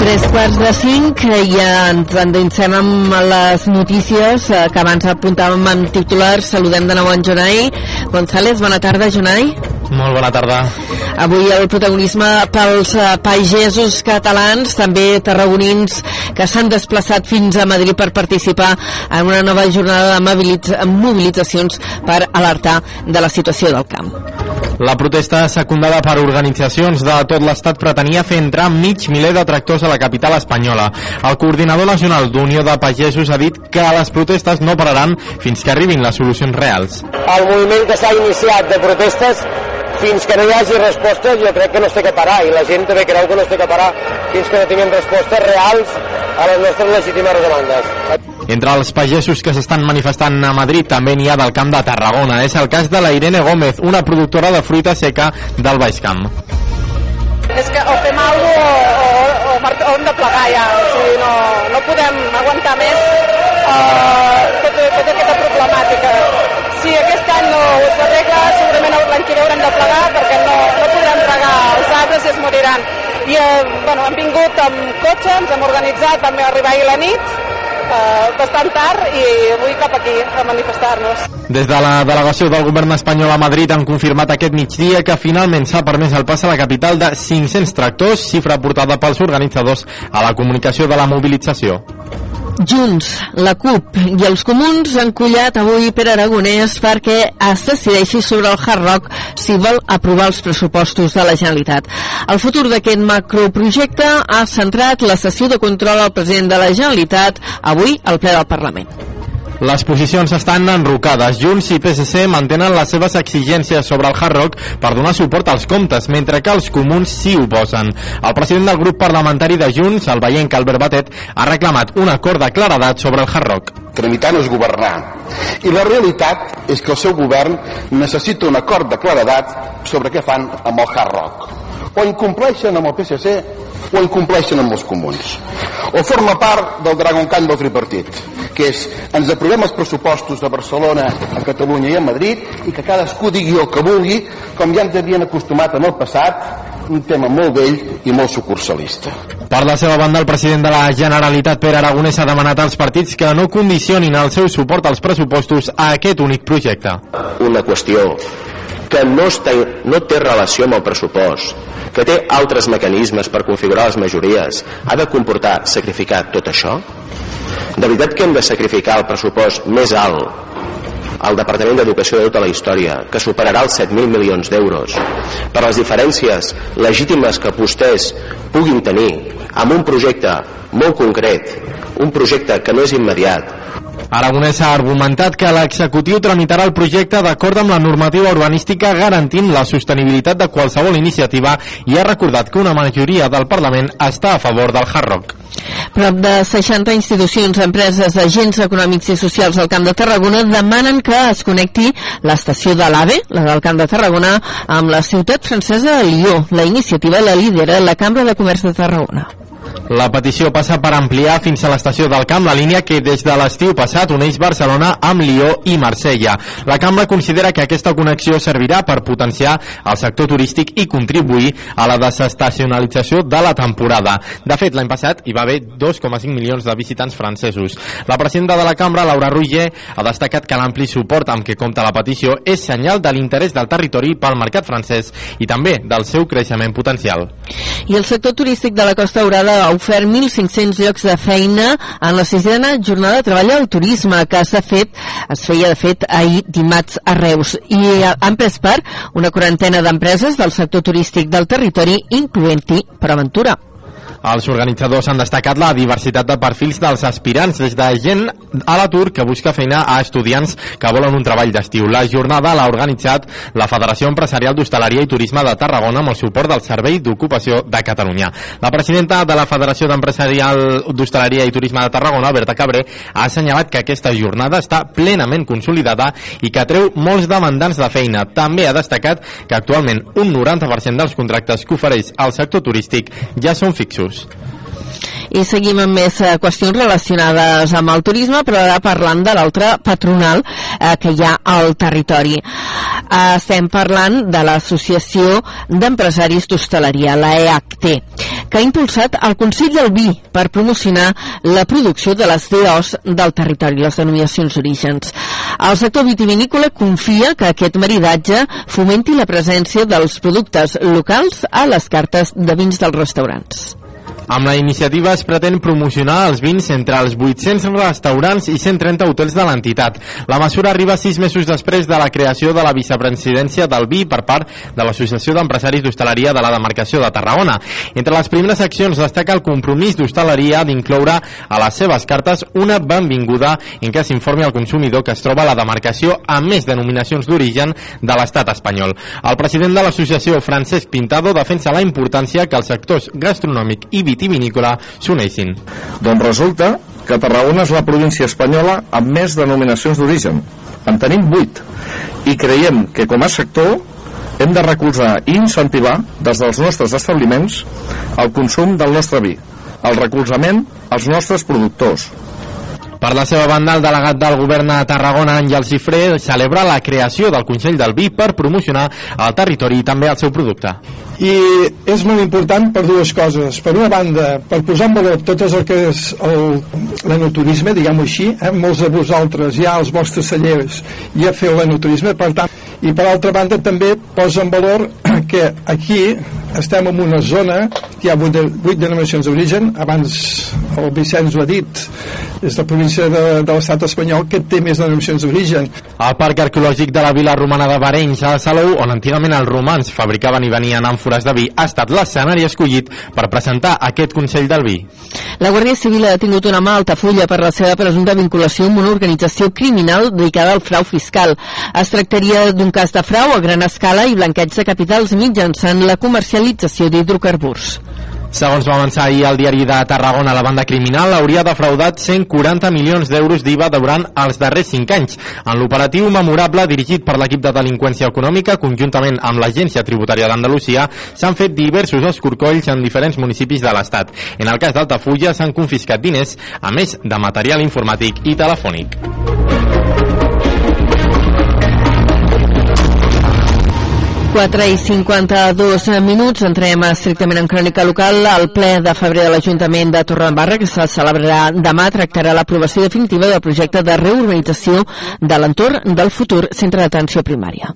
Tres quarts de cinc ja ens endinsem amb les notícies eh, que abans apuntàvem amb titulars. Saludem de nou en Jonai. González, bona tarda, Jonai. Molt bona tarda. Avui el protagonisme pels uh, pagesos catalans, també tarragonins que s'han desplaçat fins a Madrid per participar en una nova jornada de mobilitzacions per alertar de la situació del camp. La protesta secundada per organitzacions de tot l'estat pretenia fer entrar mig miler de tractors a la capital espanyola. El coordinador nacional d'Unió de Pagesos ha dit que les protestes no pararan fins que arribin les solucions reals. El moviment que s'ha iniciat de protestes fins que no hi hagi respostes jo crec que no es té que parar i la gent també creu que no es té que parar fins que no tinguem respostes reals a les nostres legítimes demandes. Entre els pagesos que s'estan manifestant a Madrid també n'hi ha del Camp de Tarragona. És el cas de la Irene Gómez, una productora de fruita seca del Baix Camp. És que o fem alguna cosa o, o, o hem de plegar ja. O sigui, no, no podem aguantar més uh, tota, tota aquesta problemàtica si aquest any no s'arregla, segurament l'any que ve haurem de plegar perquè no, no podrem regar els arbres i es moriran. I eh, bueno, hem vingut amb cotxe, ens hem organitzat, vam arribar ahir la nit, eh, bastant tard i avui cap aquí a manifestar-nos. Des de la delegació del govern espanyol a Madrid han confirmat aquest migdia que finalment s'ha permès el pas a la capital de 500 tractors, xifra portada pels organitzadors a la comunicació de la mobilització. Junts, la CUP i els comuns han collat avui per Aragonès perquè es decideixi sobre el Hard Rock si vol aprovar els pressupostos de la Generalitat. El futur d'aquest macroprojecte ha centrat la sessió de control al president de la Generalitat avui al ple del Parlament. Les posicions estan enrocades. Junts i PSC mantenen les seves exigències sobre el Hard Rock per donar suport als comptes, mentre que els comuns s'hi oposen. El president del grup parlamentari de Junts, el veient Albert Batet, ha reclamat un acord de claredat sobre el Hard Rock. Tramitar no és governar. I la realitat és que el seu govern necessita un acord de claredat sobre què fan amb el Hard Rock. O incompleixen amb el PSC o incompleixen amb els comuns. O forma part del Dragon Khan del tripartit, que és ens aprovem els pressupostos de Barcelona, a Catalunya i a Madrid i que cadascú digui el que vulgui, com ja ens havien acostumat en el passat, un tema molt vell i molt sucursalista. Per la seva banda, el president de la Generalitat, Pere Aragonès, ha demanat als partits que no condicionin el seu suport als pressupostos a aquest únic projecte. Una qüestió que no, està, no té relació amb el pressupost, que té altres mecanismes per configurar les majories, ha de comportar sacrificar tot això? De veritat que hem de sacrificar el pressupost més alt al Departament d'Educació de tota la història, que superarà els 7.000 milions d'euros, per les diferències legítimes que vostès puguin tenir amb un projecte molt concret, un projecte que no és immediat, Aragonès ha argumentat que l'executiu tramitarà el projecte d'acord amb la normativa urbanística garantint la sostenibilitat de qualsevol iniciativa i ha recordat que una majoria del Parlament està a favor del Hard Rock. Prop de 60 institucions, empreses, agents econòmics i socials del Camp de Tarragona demanen que es connecti l'estació de l'AVE, la del Camp de Tarragona, amb la ciutat francesa de Lió. La iniciativa la lidera la Cambra de Comerç de Tarragona. La petició passa per ampliar fins a l'estació del Camp la línia que des de l'estiu passat uneix Barcelona amb Lió i Marsella. La Cambra considera que aquesta connexió servirà per potenciar el sector turístic i contribuir a la desestacionalització de la temporada. De fet, l'any passat hi va haver 2,5 milions de visitants francesos. La presidenta de la Cambra, Laura Ruiger, ha destacat que l'ampli suport amb què compta la petició és senyal de l'interès del territori pel mercat francès i també del seu creixement potencial. I el sector turístic de la Costa Daurada ha ofert 1.500 llocs de feina en la sisena jornada de treball al turisme que s'ha fet, es feia de fet ahir dimarts a Reus i han pres part una quarantena d'empreses del sector turístic del territori incloent-hi Proventura. Els organitzadors han destacat la diversitat de perfils dels aspirants, des de gent a l'atur que busca feina a estudiants que volen un treball d'estiu. La jornada l'ha organitzat la Federació Empresarial d'Hostaleria i Turisme de Tarragona amb el suport del Servei d'Ocupació de Catalunya. La presidenta de la Federació Empresarial d'Hostaleria i Turisme de Tarragona, Berta Cabré, ha assenyalat que aquesta jornada està plenament consolidada i que treu molts demandants de feina. També ha destacat que actualment un 90% dels contractes que ofereix el sector turístic ja són fixos. I seguim amb més eh, qüestions relacionades amb el turisme, però ara parlant de l'altre patronal eh, que hi ha al territori. Eh, estem parlant de l'Associació d'Empresaris d'Hostaleria, la EACT, que ha impulsat el Consell del Vi per promocionar la producció de les DOs del territori, les denominacions orígens. El sector vitivinícola confia que aquest maridatge fomenti la presència dels productes locals a les cartes de vins dels restaurants. Amb la iniciativa es pretén promocionar els vins entre els 800 restaurants i 130 hotels de l'entitat. La mesura arriba sis mesos després de la creació de la vicepresidència del vi per part de l'Associació d'Empresaris d'Hostaleria de la demarcació de Tarragona. Entre les primeres accions destaca el compromís d'hostaleria d'incloure a les seves cartes una benvinguda en què s'informi al consumidor que es troba a la demarcació amb més denominacions d'origen de l'estat espanyol. El president de l'associació, Francesc Pintado, defensa la importància que els sectors gastronòmic i vitivinícola s'uneixin. Doncs resulta que Tarragona és la província espanyola amb més denominacions d'origen. En tenim 8. I creiem que com a sector hem de recolzar i incentivar des dels nostres establiments el consum del nostre vi, el recolzament als nostres productors, per la seva banda, el delegat del govern a Tarragona, Àngel Cifré, celebra la creació del Consell del Vi per promocionar el territori i també el seu producte. I és molt important per dues coses. Per una banda, per posar en valor tot el que és l'enoturisme, diguem-ho així, eh? molts de vosaltres ja als vostres cellers ja feu l'enoturisme, per tant, i per altra banda també posa en valor que aquí estem en una zona que hi ha vuit, de, vuit denominacions d'origen abans el Vicenç ho ha dit és la província de, de l'estat espanyol que té més denominacions d'origen El Parc Arqueològic de la Vila Romana de Barenys a Salou, on antigament els romans fabricaven i venien àmfores de vi, ha estat l'escenari escollit per presentar aquest Consell del Vi. La Guàrdia Civil ha detingut una mà Altafulla per la seva presumpta vinculació amb una organització criminal dedicada al frau fiscal. Es tractaria d'un cas de frau a gran escala i blanqueig de capitals mitjançant la comercialització d'hidrocarburs. Segons va avançar ahir el diari de Tarragona, la banda criminal hauria defraudat 140 milions d'euros d'IVA durant els darrers 5 anys. En l'operatiu memorable dirigit per l'equip de delinqüència econòmica, conjuntament amb l'Agència Tributària d'Andalusia, s'han fet diversos escorcolls en diferents municipis de l'Estat. En el cas d'Altafulla s'han confiscat diners, a més de material informàtic i telefònic. 4 i 52 minuts, entrem estrictament en crònica local. El ple de febrer de l'Ajuntament de Torredembarra, que se celebrarà demà, tractarà l'aprovació definitiva del projecte de reurbanització de l'entorn del futur centre d'atenció primària.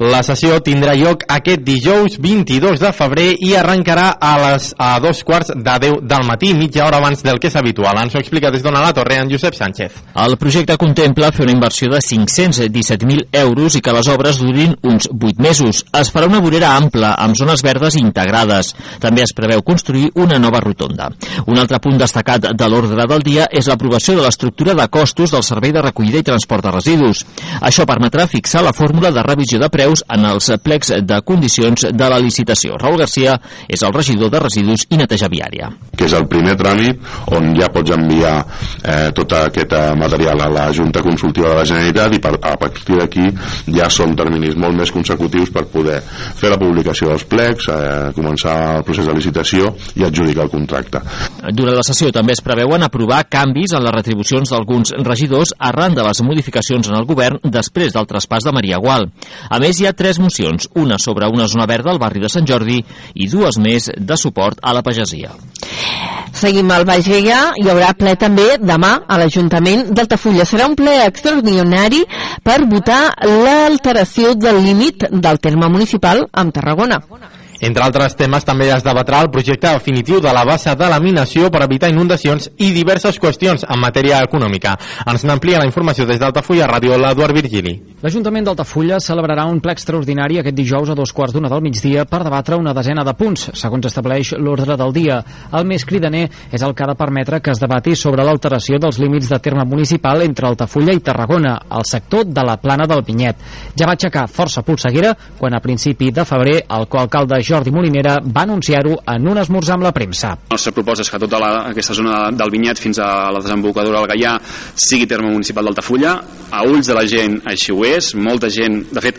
La sessió tindrà lloc aquest dijous 22 de febrer i arrencarà a les a dos quarts de 10 del matí, mitja hora abans del que és habitual. Ens ho explica des d'Ona la Torre en Josep Sánchez. El projecte contempla fer una inversió de 517.000 euros i que les obres durin uns 8 mesos. Es farà una vorera ampla, amb zones verdes integrades. També es preveu construir una nova rotonda. Un altre punt destacat de l'ordre del dia és l'aprovació de l'estructura de costos del servei de recollida i transport de residus. Això permetrà fixar la fórmula de revisió de preus en els plecs de condicions de la licitació. Raül Garcia és el regidor de residus i neteja viària. que és el primer tràmit on ja pots enviar eh, tot aquest eh, material a la Junta Consultiva de la Generalitat i per, a partir d'aquí ja són terminis molt més consecutius per poder fer la publicació dels plecs, eh, començar el procés de licitació i adjudicar el contracte. Durant la sessió també es preveuen aprovar canvis en les retribucions d'alguns regidors arran de les modificacions en el govern després del traspàs de Maria Gual. A més, hi ha tres mocions, una sobre una zona verda al barri de Sant Jordi i dues més de suport a la pagesia. Seguim al Baix Gaià, hi haurà ple també demà a l'Ajuntament d'Altafulla. Serà un ple extraordinari per votar l'alteració del límit del terme municipal amb Tarragona. Entre altres temes, també es debatrà el projecte definitiu de la bassa de laminació per evitar inundacions i diverses qüestions en matèria econòmica. Ens n'amplia la informació des d'Altafulla Ràdio, l'Eduard Virgili. L'Ajuntament d'Altafulla celebrarà un ple extraordinari aquest dijous a dos quarts d'una del migdia per debatre una desena de punts, segons estableix l'ordre del dia. El més cridaner és el que ha de permetre que es debati sobre l'alteració dels límits de terme municipal entre Altafulla i Tarragona, al sector de la plana del Pinyet. Ja va aixecar força polseguera quan a principi de febrer el coalcalde Jordi Molinera va anunciar-ho en un esmorzar amb la premsa. La nostra proposta és que tota la, aquesta zona del Vinyet fins a la desembocadura del Gaià sigui terme municipal d'Altafulla. A ulls de la gent així ho és. Molta gent, de fet,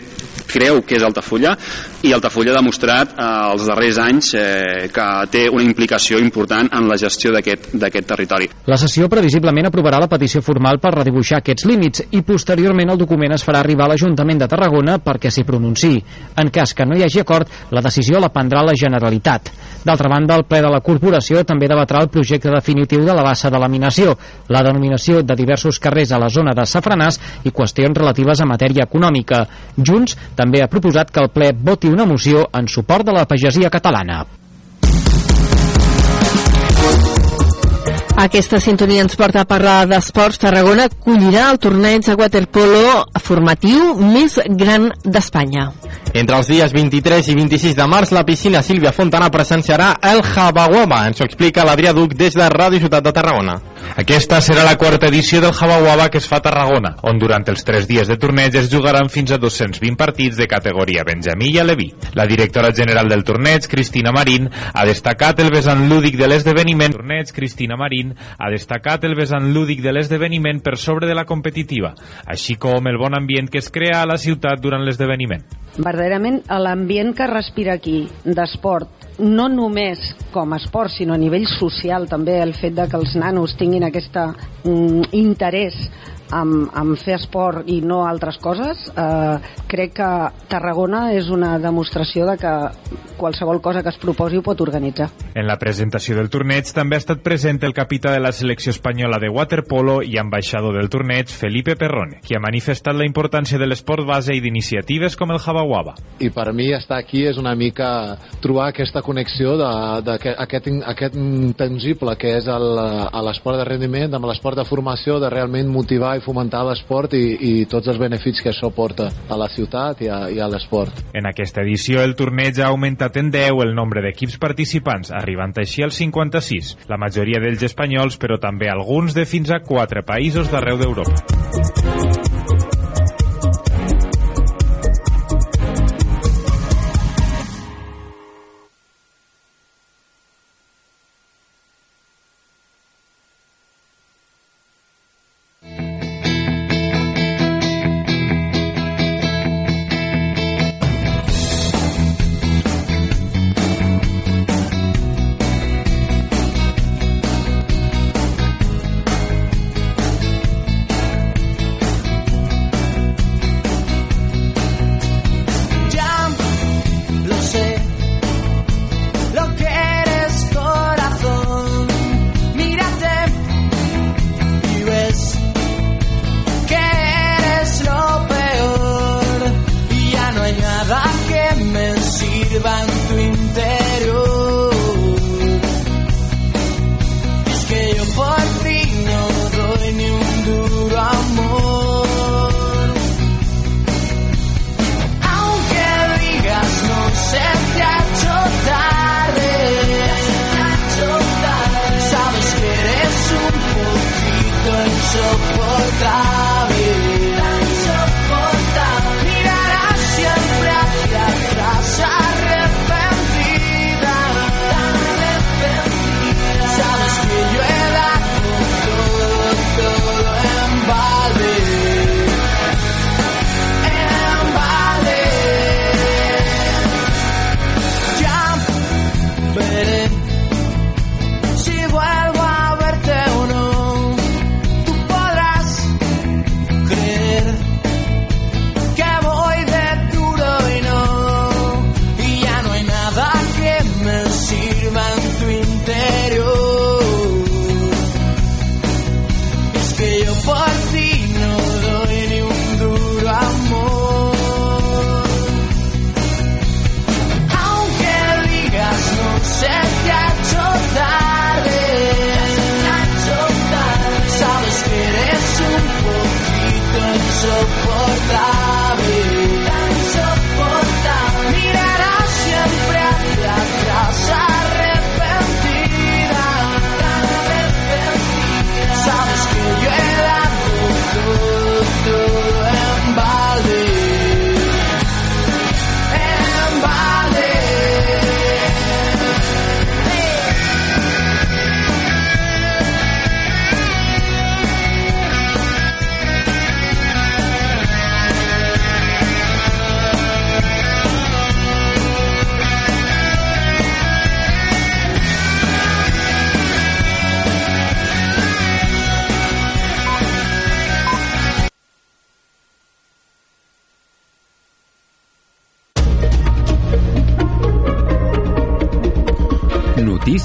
creu que és Altafulla i Altafulla ha demostrat eh, els darrers anys eh, que té una implicació important en la gestió d'aquest d'aquest territori. La sessió previsiblement aprovarà la petició formal per redibuixar aquests límits i posteriorment el document es farà arribar a l'Ajuntament de Tarragona perquè s'hi pronunciï. En cas que no hi hagi acord, la decisió la prendrà la Generalitat. D'altra banda, el ple de la corporació també debatrà el projecte definitiu de la bassa de laminació, la denominació de diversos carrers a la zona de Safranàs i qüestions relatives a matèria econòmica. Junts també ha proposat que el ple voti una moció en suport de la pagesia catalana. Aquesta sintonia ens porta a parlar d'esports. Tarragona acollirà el torneig de waterpolo formatiu més gran d'Espanya. Entre els dies 23 i 26 de març, la piscina Sílvia Fontana presenciarà el Jabaguaba. Ens ho explica l'Adrià Duc des de Ràdio Ciutat de Tarragona. Aquesta serà la quarta edició del Jabaguaba que es fa a Tarragona, on durant els tres dies de torneig es jugaran fins a 220 partits de categoria Benjamí i Aleví. La directora general del torneig, Cristina Marín, ha destacat el vessant lúdic de l'esdeveniment. Torneig, Cristina Marín, ha destacat el vessant lúdic de l'esdeveniment per sobre de la competitiva, així com el bon ambient que es crea a la ciutat durant l'esdeveniment. verdaderament l'ambient que respira aquí d'esport no només com a esport sinó a nivell social també el fet de que els nanos tinguin aquest mm, interès amb, amb fer esport i no altres coses, eh, crec que Tarragona és una demostració de que qualsevol cosa que es proposi ho pot organitzar. En la presentació del torneig també ha estat present el capità de la selecció espanyola de waterpolo i ambaixador del torneig, Felipe Perrone, qui ha manifestat la importància de l'esport base i d'iniciatives com el Jabawaba. I per mi estar aquí és una mica trobar aquesta connexió d'aquest aquest intangible que és l'esport de rendiment amb l'esport de formació, de realment motivar i fomentar l'esport i, i tots els beneficis que això porta a la ciutat i a, i a l'esport. En aquesta edició el torneig ha augmentat en 10 el nombre d'equips participants, arribant així als 56, la majoria d'ells espanyols, però també alguns de fins a 4 països d'arreu d'Europa.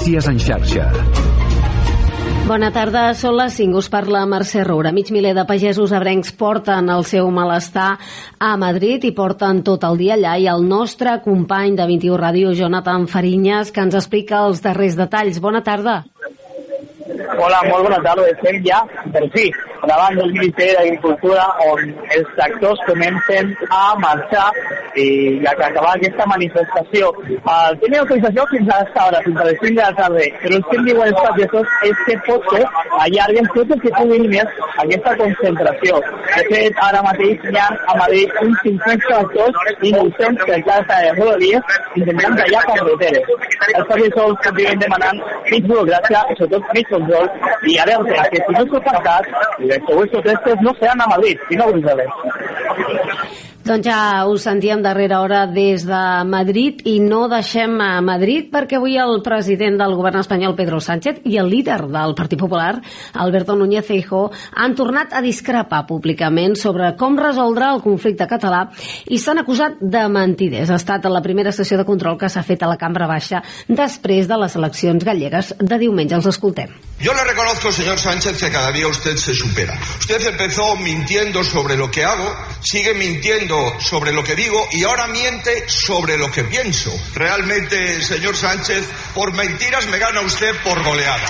Notícies en xarxa. Bona tarda, són les 5, us parla Mercè Roura. Mig miler de pagesos abrencs porten el seu malestar a Madrid i porten tot el dia allà i el nostre company de 21 Ràdio, Jonathan Farinyes, que ens explica els darrers detalls. Bona tarda. Hola, molt bona tarda. Estem ja, per fi, davant del Ministeri d'Agricultura on els tractors comencen a marxar i que acabar aquesta manifestació. Uh, tenen autorització fins a aquesta hora, fins a les 5 de la tarda, però el que diuen els pagesos és que potser allarguen tot el que puguin més aquesta concentració. De fet, ara mateix hi ha a Madrid uns 500 tractors i 900 per casa de rodalies intentant tallar carreteres. Els pagesos continuen demanant mig burocràcia sobretot mig control i a veure que si no s'ha passat, els següents protestes no seran a Madrid, sinó a Brussel·les. Doncs ja us sentíem darrera hora des de Madrid i no deixem a Madrid perquè avui el president del govern espanyol Pedro Sánchez i el líder del Partit Popular Alberto Núñez Feijóo han tornat a discrepar públicament sobre com resoldre el conflicte català i s'han acusat de mentiders. Ha estat la primera sessió de control que s'ha fet a la cambra baixa després de les eleccions gallegues de diumenge. Els escoltem. Yo le reconozco, señor Sánchez, que cada día usted se supera. Usted empezó mintiendo sobre lo que hago, sigue mintiendo sobre lo que digo y ahora miente sobre lo que pienso. Realmente, señor Sánchez, por mentiras me gana usted por goleada.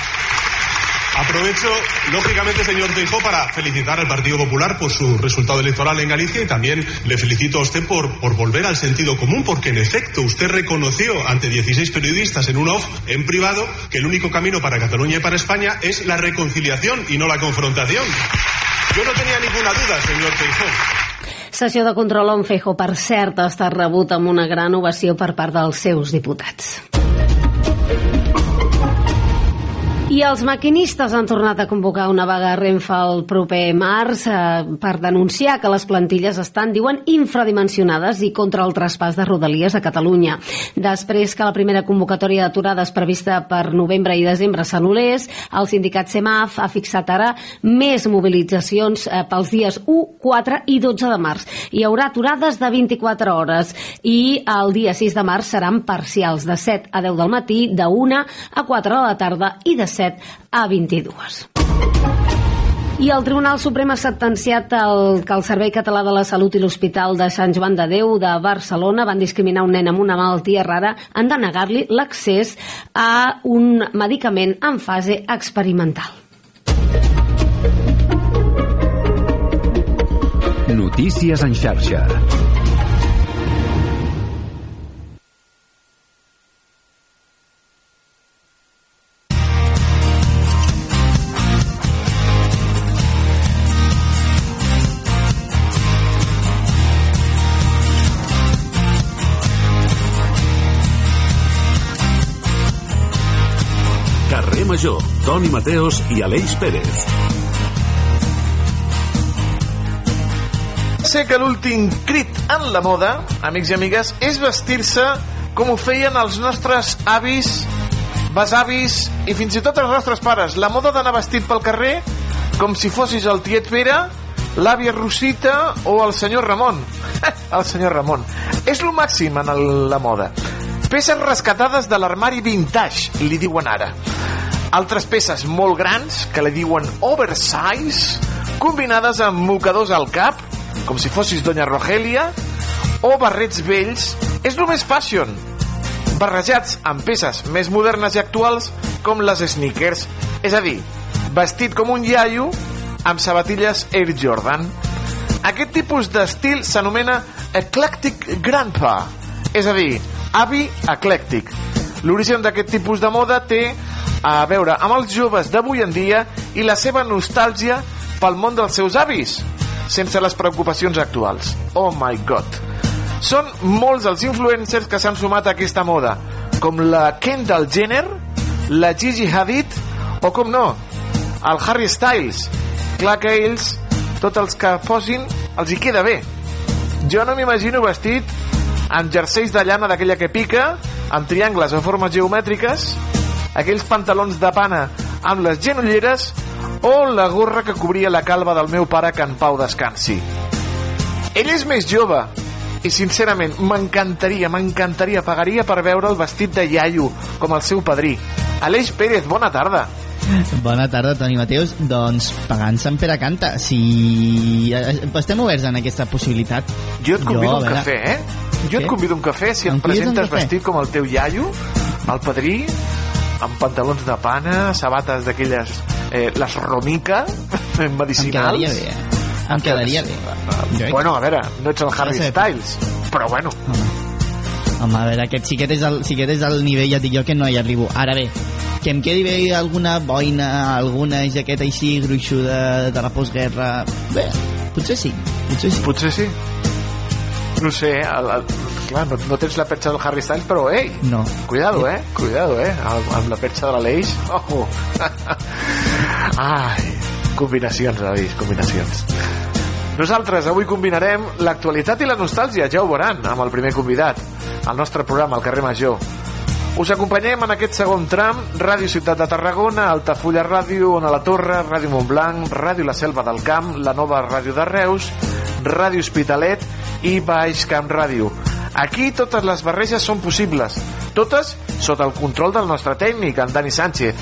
Aprovecho, lógicamente, señor Teijó, para felicitar al Partido Popular por su resultado electoral en Galicia y también le felicito a usted por, por volver al sentido común, porque en efecto usted reconoció ante 16 periodistas en un off, en privado, que el único camino para Cataluña y para España es la reconciliación y no la confrontación. Yo no tenía ninguna duda, señor Teijó. Sessió de control on Fejo, per cert, ha estat rebut amb una gran ovació per part dels seus diputats. I els maquinistes han tornat a convocar una vaga a Renfe el proper març eh, per denunciar que les plantilles estan, diuen, infradimensionades i contra el traspàs de rodalies a Catalunya. Després que la primera convocatòria d'aturades prevista per novembre i desembre s'anul·lés, el sindicat CEMAF ha fixat ara més mobilitzacions eh, pels dies 1, 4 i 12 de març. Hi haurà aturades de 24 hores i el dia 6 de març seran parcials de 7 a 10 del matí, de 1 a 4 de la tarda i de 17 a 22. I el Tribunal Suprem ha sentenciat el, que el Servei Català de la Salut i l'Hospital de Sant Joan de Déu de Barcelona van discriminar un nen amb una malaltia rara han de negar-li l'accés a un medicament en fase experimental. Notícies en xarxa. Major, Toni Mateos i Aleix Pérez. Sé que l'últim crit en la moda, amics i amigues, és vestir-se com ho feien els nostres avis, besavis i fins i tot els nostres pares. La moda d'anar vestit pel carrer com si fossis el tiet Pere, l'àvia Rosita o el senyor Ramon. *laughs* el senyor Ramon. És lo màxim en el, la moda. Peces rescatades de l'armari vintage, li diuen ara altres peces molt grans que li diuen oversize, combinades amb mocadors al cap, com si fossis Doña Rogelia, o barrets vells, és només fashion, barrejats amb peces més modernes i actuals com les sneakers, és a dir, vestit com un iaio amb sabatilles Air Jordan. Aquest tipus d'estil s'anomena Eclectic Grandpa, és a dir, avi eclèctic. L'origen d'aquest tipus de moda té a veure amb els joves d'avui en dia i la seva nostàlgia pel món dels seus avis, sense les preocupacions actuals. Oh my god! Són molts els influencers que s'han sumat a aquesta moda, com la Kendall Jenner, la Gigi Hadid o, com no, el Harry Styles. Clar que ells, tots els que posin, els hi queda bé. Jo no m'imagino vestit amb jerseis de llana d'aquella que pica, amb triangles o formes geomètriques, aquells pantalons de pana amb les genolleres o la gorra que cobria la calva del meu pare que en pau descansi. Ell és més jove i sincerament m'encantaria, m'encantaria, pagaria per veure el vestit de iaio com el seu padrí. Aleix Pérez, bona tarda. Bona tarda, Toni Mateus. Doncs pagant Sant Pere canta. Si eh, estem oberts en aquesta possibilitat. Jo et convido jo, un veure... cafè, eh? Jo et convido un cafè si em, em presentes vestit com el teu iaio, el padrí, amb pantalons de pana, sabates d'aquelles, eh, les romica, *laughs* medicinals. Em quedaria bé, eh? Em quedaria bé. Bueno, a veure, no ets el Harry Styles, però bueno. Home, a veure, aquest xiquet és el, xiquet és el nivell, ja dic jo, que no hi arribo. Ara bé, que em quedi bé alguna boina, alguna jaqueta així gruixuda de la postguerra... Bé, potser sí, potser sí. Potser sí. No sé, el, el, clar, no, no tens la perxa del Harry Styles, però ei, no. cuidado, eh? Cuidado, eh? Amb, amb la perxa de l'Aleix. Oh. *laughs* Ai, combinacions, avis, combinacions. Nosaltres avui combinarem l'actualitat i la nostàlgia, ja ho veuran, amb el primer convidat, al nostre programa, al carrer Major. Us acompanyem en aquest segon tram, Ràdio Ciutat de Tarragona, Altafulla Ràdio, Ona la Torre, Ràdio Montblanc, Ràdio La Selva del Camp, la nova Ràdio de Reus, Ràdio Hospitalet i Baix Camp Ràdio. Aquí totes les barreges són possibles, totes sota el control del nostre tècnic, en Dani Sánchez.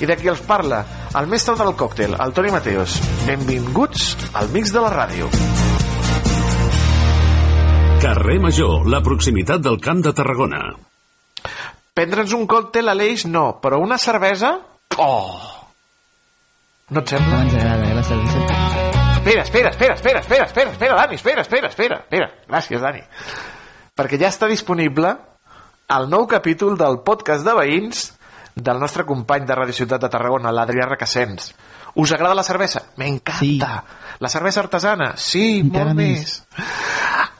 I de qui els parla? El mestre del còctel, el Toni Mateos. Benvinguts al mix de la ràdio. Carrer Major, la proximitat del Camp de Tarragona. Prendre'ns un còctel a l'eix no, però una cervesa... Oh! No et sembla? No ens agrada, eh, la cervesa. Espera, espera, espera, espera, espera, espera, espera, Dani, espera, espera, espera, espera. Gràcies, Dani. Perquè ja està disponible el nou capítol del podcast de veïns del nostre company de Radio Ciutat de Tarragona, l'Adrià Recassens. Us agrada la cervesa? M'encanta. Sí. La cervesa artesana? Sí, Encara molt més.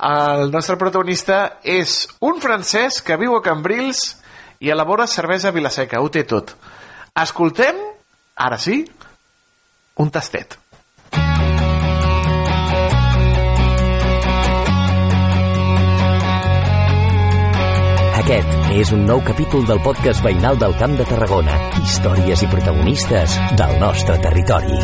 El nostre protagonista és un francès que viu a Cambrils i elabora cervesa a Vilaseca. Ho té tot. Escoltem, ara sí, un tastet. Aquest és un nou capítol del podcast veïnal del Camp de Tarragona. Històries i protagonistes del nostre territori.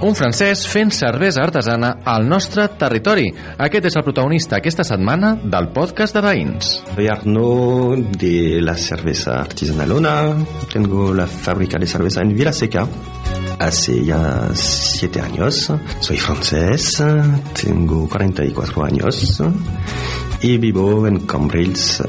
Un francès fent cervesa artesana al nostre territori. Aquest és el protagonista aquesta setmana del podcast de veïns. Soy Arnaud de la cerveza artesanalona. Tengo la fábrica de cerveza en Vilaseca. Hace ya siete años. Soy francés. Tengo 44 años. Y vivo en Cambrils eh,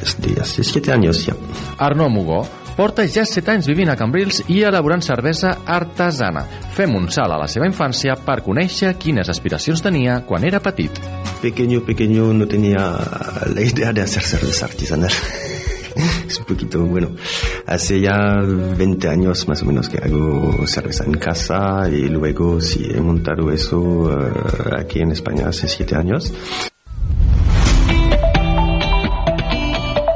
desde hace siete años ya. Arnaud Mugó porta ja 7 anys vivint a Cambrils i elaborant cervesa artesana. Fem un salt a la seva infància per conèixer quines aspiracions tenia quan era petit. Pequeño, pequeño no tenía la idea de hacer cerveza artesanal. *laughs* es un poquito, bueno, hace ya 20 años más o menos que hago cerveza en casa y luego sí he montado eso eh, aquí en España hace 7 años.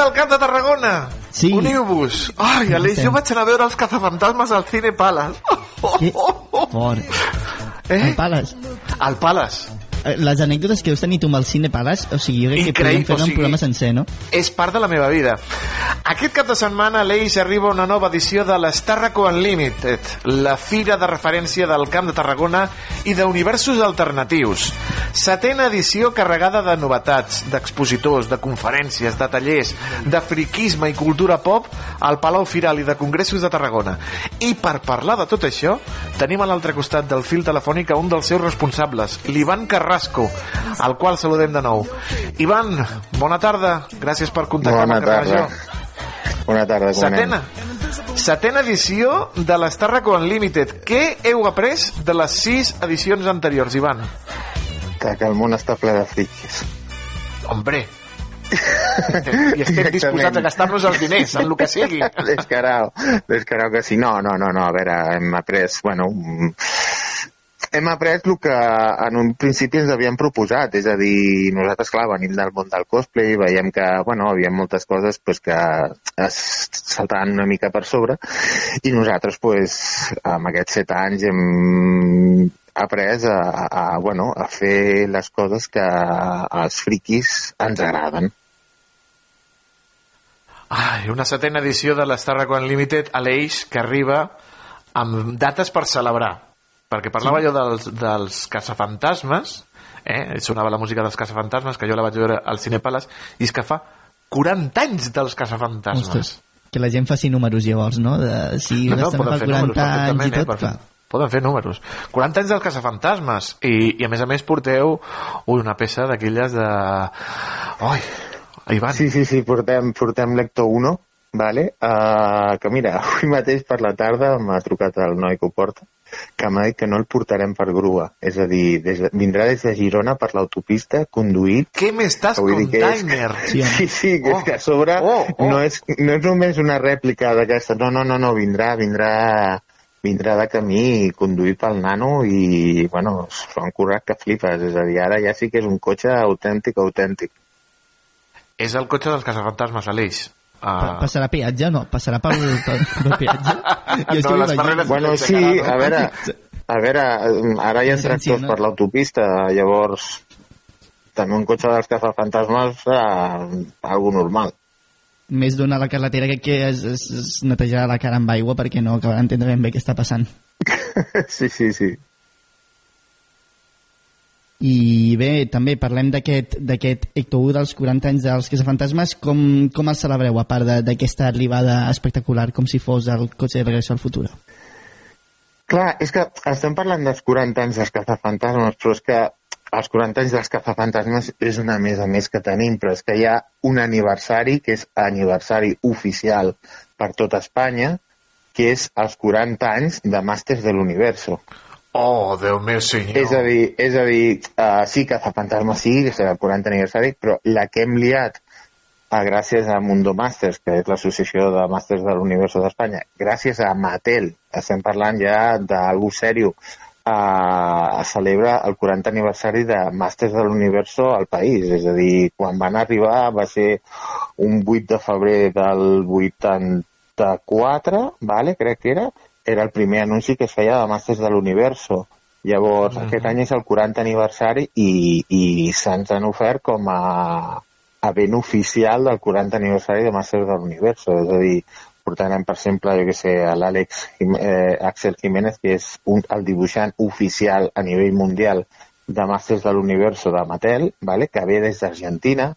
Del Camp de Tarragona! Sí. Uniu-vos! Ai, Aleix, jo vaig anar a veure els cazafantasmes al Cine Palace. Que fort. Eh? El Palace. Al Palace. Eh, Les anècdotes que heu tenit amb el Cine Palace, o sigui, jo crec que Increïble, podríem fer o un sigui- programa sencer, no? És part de la meva vida. Aquest cap de setmana a l'Eix arriba una nova edició de l'Estarraco Unlimited, la fira de referència del Camp de Tarragona i d'universos alternatius. Setena edició carregada de novetats, d'expositors, de conferències, de tallers, de friquisme i cultura pop al Palau Firal i de Congressos de Tarragona. I per parlar de tot això, tenim a l'altre costat del fil telefònic a un dels seus responsables, l'Ivan Carrasco, al qual saludem de nou. Ivan, bona tarda, gràcies per contactar Bona amb el tarda. Major. Bona tarda, com Setena. Setena edició de l'Estarraco Unlimited. Què heu après de les sis edicions anteriors, Ivan? Que, que el món està ple de friquis. Hombre, *laughs* i estem disposats a gastar-nos els diners en el que sigui. Descarau, descarau que sí. No, no, no, no, a veure, hem après, bueno, hem après el que en un principi ens havíem proposat, és a dir, nosaltres, clar, venim del món del cosplay, veiem que, bueno, hi havia moltes coses pues, que es saltaven una mica per sobre, i nosaltres, pues, amb aquests set anys hem après a, a, a, bueno, a fer les coses que als friquis ens agraden. Ai, una setena edició de l'Star Unlimited a l'Eix que arriba amb dates per celebrar. Perquè parlava Sí. jo dels, dels caçafantasmes, eh? sonava la música dels caçafantasmes, que jo la vaig veure al Cinepales, i és que fa 40 anys dels caçafantasmes. Ostres, que la gent faci números llavors, no? De, si No, no, poden fer 40 números anys i eh, tot, per clar. fer- Poden fer números. 40 anys del caçafantasmes. I, i a més a més porteu ui, una peça d'aquelles de... Oi, Ivan. Sí, sí, sí, portem, portem Lecto 1, vale? Uh, que mira, *laughs* avui mateix per la tarda m'ha trucat el noi que ho porta, que m'ha dit que no el portarem per grua. És a dir, des de, vindrà des de Girona per l'autopista, conduït... Què m'estàs container? Sí, *laughs* sí, sí que, oh, que a sobre oh, oh. No, és, no és només una rèplica d'aquesta, no, no, no, no, vindrà, vindrà, vindrà de camí conduït pel nano i, bueno, s'ho han currat que flipes, és a dir, ara ja sí que és un cotxe autèntic, autèntic. És el cotxe dels caçafantasmes, Aleix. Uh, Passarà peatge? No, passarà pel, pel, pel *laughs* peatge. Jo No, les barreres Bueno, sí, a veure, a veure, ara hi ha tractors per l'autopista, llavors també un cotxe dels caçafantasmes serà algo normal. Més d'una a la carretera que, que es, es, es netejarà la cara amb aigua perquè no acabarà d'entendre ben bé què està passant. *laughs* sí, sí, sí. I bé, també parlem d'aquest Ecto 1 dels 40 anys dels Caçafantasmes. Com, com el celebreu, a part d'aquesta arribada espectacular, com si fos el cotxe de Regreso al Futuro? Clar, és que estem parlant dels 40 anys dels cazafantasmes, però és que els 40 anys dels cazafantasmes és una més a més que tenim, però és que hi ha un aniversari, que és aniversari oficial per tota Espanya, que és els 40 anys de Màsters de l'Universo. Oh, Déu meu senyor. És a dir, és a dir uh, sí que Fantasma sí, que serà el 40 aniversari, però la que hem liat uh, gràcies a Mundo Masters, que és l'associació de màsters de l'Universo d'Espanya, gràcies a Mattel, estem parlant ja d'algú sèrio, uh, celebra el 40 aniversari de Màsters de l'Universo al país. És a dir, quan van arribar va ser un 8 de febrer del 84, vale, crec que era, era el primer anunci que es feia de Màsters de l'Universo. Llavors, Mhm. aquest any és el 40 aniversari i, i se'ns han ofert com a event oficial del 40 aniversari de Màsters de l'Universo. És a dir, portarem, per exemple, jo que sé, a l'Àlex eh, Axel Jiménez, que és un, el dibuixant oficial a nivell mundial de Màsters de l'Universo de Mattel, vale? que ve des d'Argentina.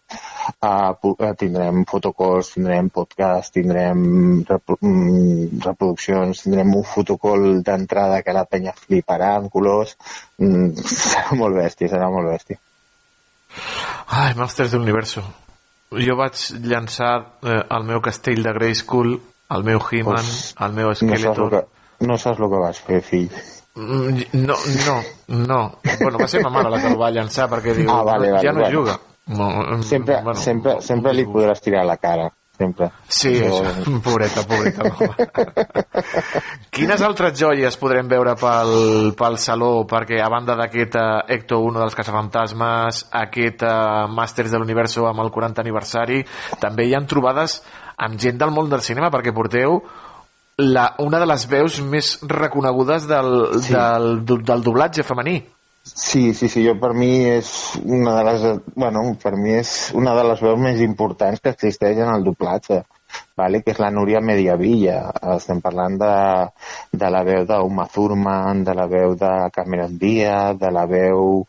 Uh, tindrem fotocalls, tindrem podcast, tindrem repro mm, reproduccions, tindrem un fotocall d'entrada que la penya fliparà en colors. Mm, *laughs* serà molt bèstia, serà molt bèstia. Ai, Masters de l'Universo. Jo vaig llançar eh, el meu castell de Grayskull, el meu He-Man, Pues, el meu No saps, el Skeletor... que, no saps el que vas fer, fill. Mm, No, no, no. Bueno, va ser ma mare la que el va llançar perquè diu, Ah, vale, vale, ja no bueno. juga. No, mm, Sempre, bueno, sempre, sempre li podràs tirar la cara. Sempre. Sí, Però- això, *laughs* pobreta, pobreta. *laughs* Quines altres joies podrem veure pel, pel saló? Perquè a banda d'aquest Ecto 1 dels Caçafantasmes, aquest eh, Masters de l'Universo amb el 40 aniversari, també hi han trobades amb gent del món del cinema, perquè porteu la, una de les veus més reconegudes del, Sí. del, del, del doblatge femení. Sí, sí, sí, jo per mi és una de les, bueno, per mi és una de les veus més importants que existeix en el doblatge, vale? que és la Núria Mediavilla. Estem parlant de, de la veu d'Uma Thurman, de la veu de Cameron Diaz, de la veu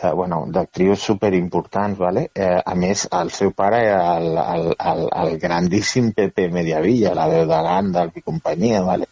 de, bueno, d'actrius superimportants, vale? Eh, a més, el seu pare era el, el, el, el grandíssim Pepe Mediavilla, la veu de Gandalf i companyia, vale?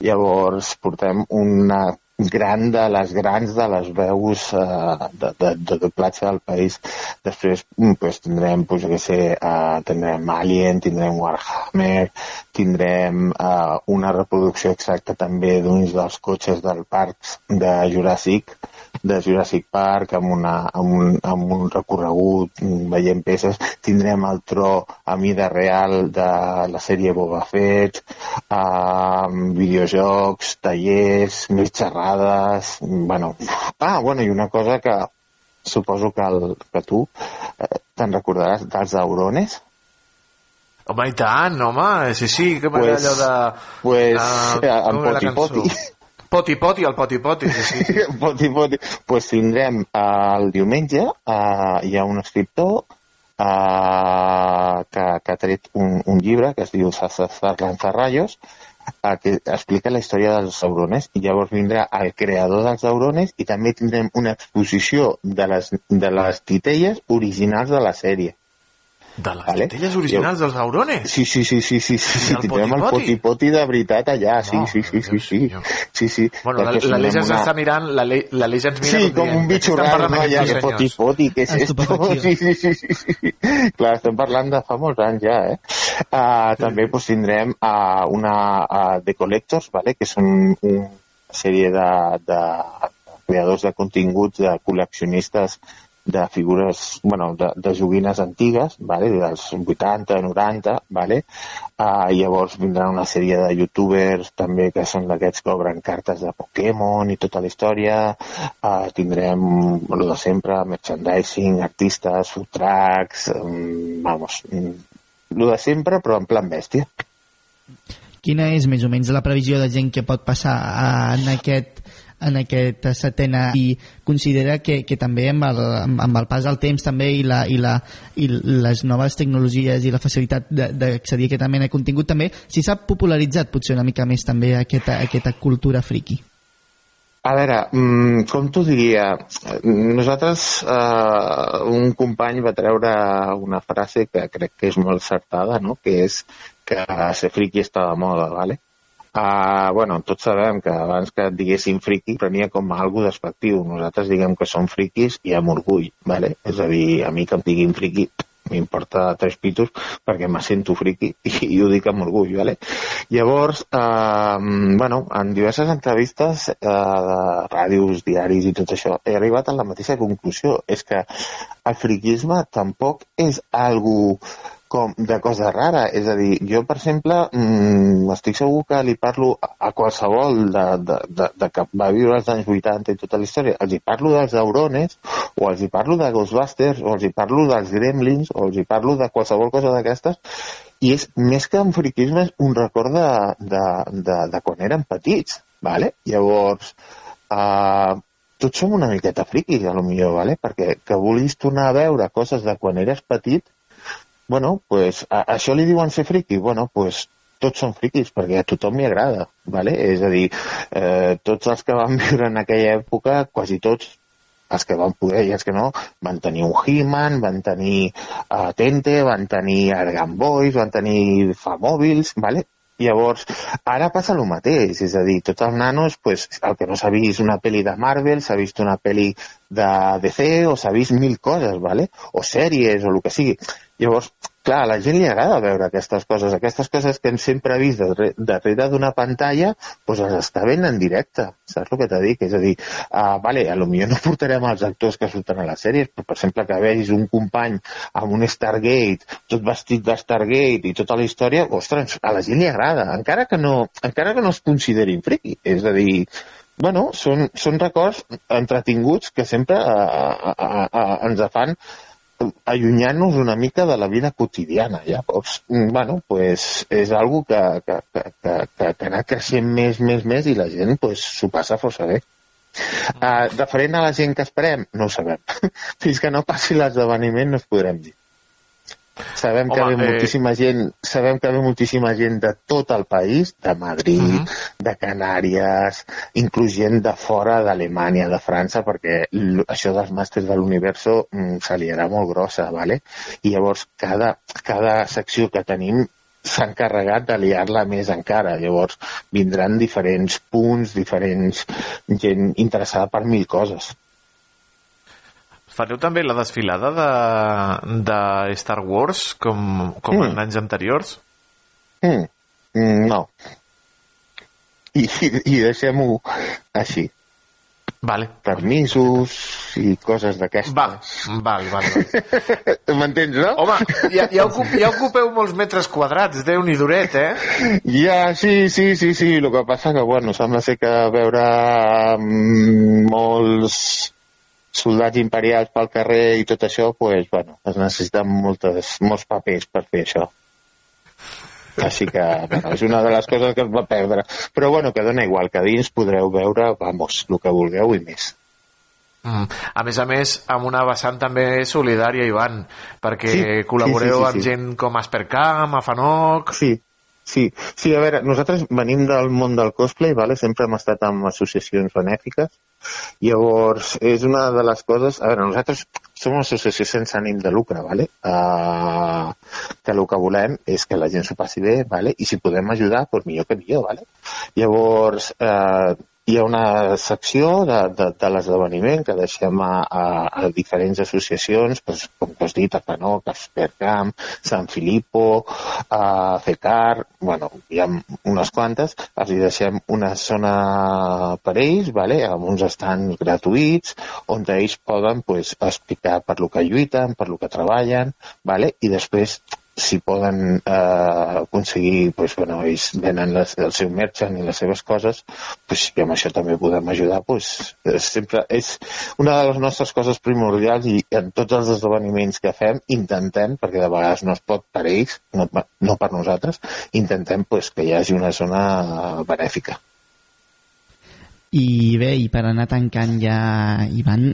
Llavors portem una gran de les grans de les veus eh, de, de, de doblatge del país. Després mm, pues, tindrem, pues, què sé, eh, tindrem Alien, tindrem Warhammer, tindrem eh, una reproducció exacta també d'uns dels cotxes del parc de Jurassic, de Jurassic Park amb, una, amb, un, amb un recorregut mm, veient peces tindrem el tro a mida real de la sèrie Boba Fett uh, videojocs, tallers més xerrades bueno, ah, bueno, i una cosa que suposo que, el, que tu eh, te'n recordaràs dels Aurones Home, i tant, home, sí, sí, que m'agrada Pues- allò de... pues, ah, eh, en com era la Poti cançó? Poti. Poti Poti, el Poti Poti, sí, sí. sí. poti, poti. pues tindrem eh, el diumenge eh, hi ha un escriptor uh, que, que ha tret un, un llibre que es diu Lanzarrayos, uh, que explica la història dels aurones i llavors vindrà el creador dels aurones i també tindrem una exposició de les, de les titelles originals de la sèrie. De les vale? titelles originals dels aurones? Sí, sí, sí, sí, sí, sí, sí. tindrem el poti-poti de veritat allà, sí, No, sí, sí, sí, sí, sí, sí. Bueno, la, la tindrem una- s'està mirant, la, Le, la Leia ens mira Sí, com un bitxo raro, no? Ja, que poti, poti, què és esto? *laughs* Sí, sí, sí, sí, sí. Clar, estem parlant de fa molts anys ja, eh? Uh, també pues, tindrem uh, una uh, The Collectors, vale? que són una sèrie de, de creadors de continguts, de col·leccionistes de figures, bueno, de, de joguines antigues, vale? dels 80, 90, vale? Uh, llavors vindrà una sèrie de youtubers també que són d'aquests que obren cartes de Pokémon i tota la història. Uh, tindrem el de sempre, merchandising, artistes, food trucks, um, vamos, mm, lo de sempre però en plan bèstia. Quina és més o menys la previsió de gent que pot passar en aquest en aquesta setena i considera que, que també amb el, amb el pas del temps també i, la, i, la, i les noves tecnologies i la facilitat d'accedir a aquesta mena de contingut també si s'ha popularitzat potser una mica més també aquesta, aquesta cultura friki A veure, mm, com t'ho diria? Nosaltres, eh, un company va treure una frase que crec que és molt certada, no? que és que ser friqui està de moda, ¿vale? Uh, bueno, tots sabem que abans que et diguéssim friqui prenia com a algo despectiu. Nosaltres diguem que som friquis i amb orgull, ¿vale? És a dir, a mi que em diguin friqui m'importa tres pitos perquè me sento friqui i, i ho dic amb orgull, ¿vale? Llavors, eh, bueno, en diverses entrevistes eh, de ràdios, diaris i tot això, he arribat a la mateixa conclusió. És que el friquisme tampoc és algo com de cosa rara. És a dir, jo, per exemple, mmm, estic segur que li parlo a, qualsevol de, de, de, de que va viure als anys 80 i tota la història. Els hi parlo dels Aurones, o els hi parlo de Ghostbusters, o els hi parlo dels Gremlins, o els hi parlo de qualsevol cosa d'aquestes, i és més que un friquisme, és un record de, de, de, de quan érem petits, vale? Llavors, uh, tots som una miqueta friquis, a lo millor, vale? perquè que vulguis tornar a veure coses de quan eres petit, bueno, pues, a, a això li diuen ser friqui? Bueno, pues, tots són friquis, perquè a tothom li agrada, vale? és a dir, eh, tots els que van *laughs* viure en aquella època, quasi tots, els que van poder i els que no, van tenir un He-Man, van tenir uh, Tente, van tenir Argan Boys, van tenir Famòbils, vale? Llavors, ara passa el mateix, és a dir, tots els nanos, pues, el que no s'ha vist una pel·li de Marvel, s'ha vist una pel·li de DC, o s'ha vist mil coses, ¿vale? o sèries, o el que sigui. Llavors, clar, a la gent li agrada veure aquestes coses, aquestes coses que hem sempre vist darrere, d'una pantalla, doncs les està veient en directe, saps el que t'he dit? És a dir, uh, vale, a lo millor no portarem els actors que surten a les sèries, però per exemple que vegis un company amb un Stargate, tot vestit de Stargate i tota la història, ostres, a la gent li agrada, encara que no, encara que no es considerin friqui, és a dir, bueno, són, són records entretinguts que sempre uh, uh, uh, ens fan allunyant-nos una mica de la vida quotidiana. Llavors, mm, bueno, pues és algo que, que, que, que, que, que ha anat creixent més, més, més i la gent pues, passa força bé. Uh, referent a la gent que esperem, no ho sabem. *laughs* Fins que no passi l'esdeveniment no es podrem dir. Sabem que Home, ve eh, moltíssima gent, sabem que ve moltíssima gent de tot el país, de Madrid, Mhm. de Canàries, inclús gent de fora d'Alemanya, de França, perquè això dels màsters de l'Universo mm, se li era molt grossa, ¿vale? I llavors cada, cada secció que tenim s'ha encarregat de liar-la més encara. Llavors vindran diferents punts, diferents gent interessada per mil coses. Fareu també la desfilada de, de Star Wars com, com Mm. en anys anteriors? Mm, mm, no. I, i, deixem-ho així. Vale. Permisos i coses d'aquestes. Va, val, val, val. *laughs* M'entens, no? Home, ja, ja, ocup, ja ocupeu molts metres quadrats, déu nhi duret, eh? Ja, sí, sí, sí, sí. El que passa que, bueno, sembla ser que veure mm, molts soldats imperials pel carrer i tot això, pues, bueno, es necessiten moltes, molts papers per fer això. Així que, bueno, és una de les coses que es va perdre. Però, bueno, que dona igual, que dins podreu veure, vamos, el que vulgueu i més. Mm. A més a més, amb una vessant també solidària, Ivan, perquè Sí, col·laboreu sí, sí, sí, amb sí. gent com Aspercam, Afanoc... Sí, sí, sí, a veure, nosaltres venim del món del cosplay, vale? sempre hem estat amb associacions benèfiques, llavors és una de les coses, a veure, nosaltres som una associació sense ànim de lucre, vale? Uh, que el que volem és que la gent s'ho passi bé, vale? i si podem ajudar, doncs millor que millor. Vale? Llavors, eh, hi ha una secció de, de, de l'esdeveniment que deixem a, a, a diferents associacions, doncs, com tu has dit, a Canoc, a Espercamp, San Filippo, a FECAR, bueno, hi ha unes quantes, els hi deixem una zona per ells, vale? amb uns estants gratuïts, on ells poden pues, explicar per lo que lluiten, per lo que treballen, vale? i després si poden eh, aconseguir, pues, bueno, ells venen les, el seu merchant i les seves coses, pues, i amb això també podem ajudar, és sempre és una de les nostres coses primordials i en tots els esdeveniments que fem intentem, perquè de vegades no es pot per ells, no, no per nosaltres, intentem pues, que hi hagi una zona benèfica. I bé, i per anar tancant ja, Ivan,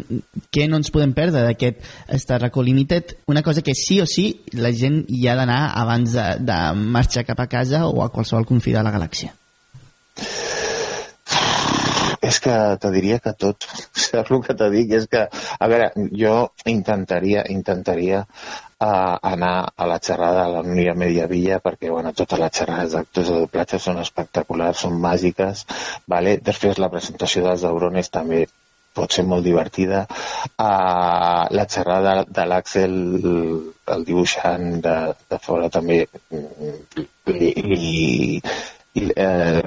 què no ens podem perdre d'aquest Star Reco Limited? Una cosa que sí o sí la gent hi ha d'anar abans de, de marxar cap a casa o a qualsevol confí de la galàxia. És que te diria que tot, *laughs* el que te dic? És que, a veure, jo intentaria, intentaria uh, anar a la xerrada de la Núria Mediavilla perquè, bueno, totes les xerrades d'actors de doblatge són espectaculars, són màgiques, vale? després la presentació dels Aurones també pot ser molt divertida. Uh, la xerrada de l'Àxel, el dibuixant de, de fora, també li, li, li, eh,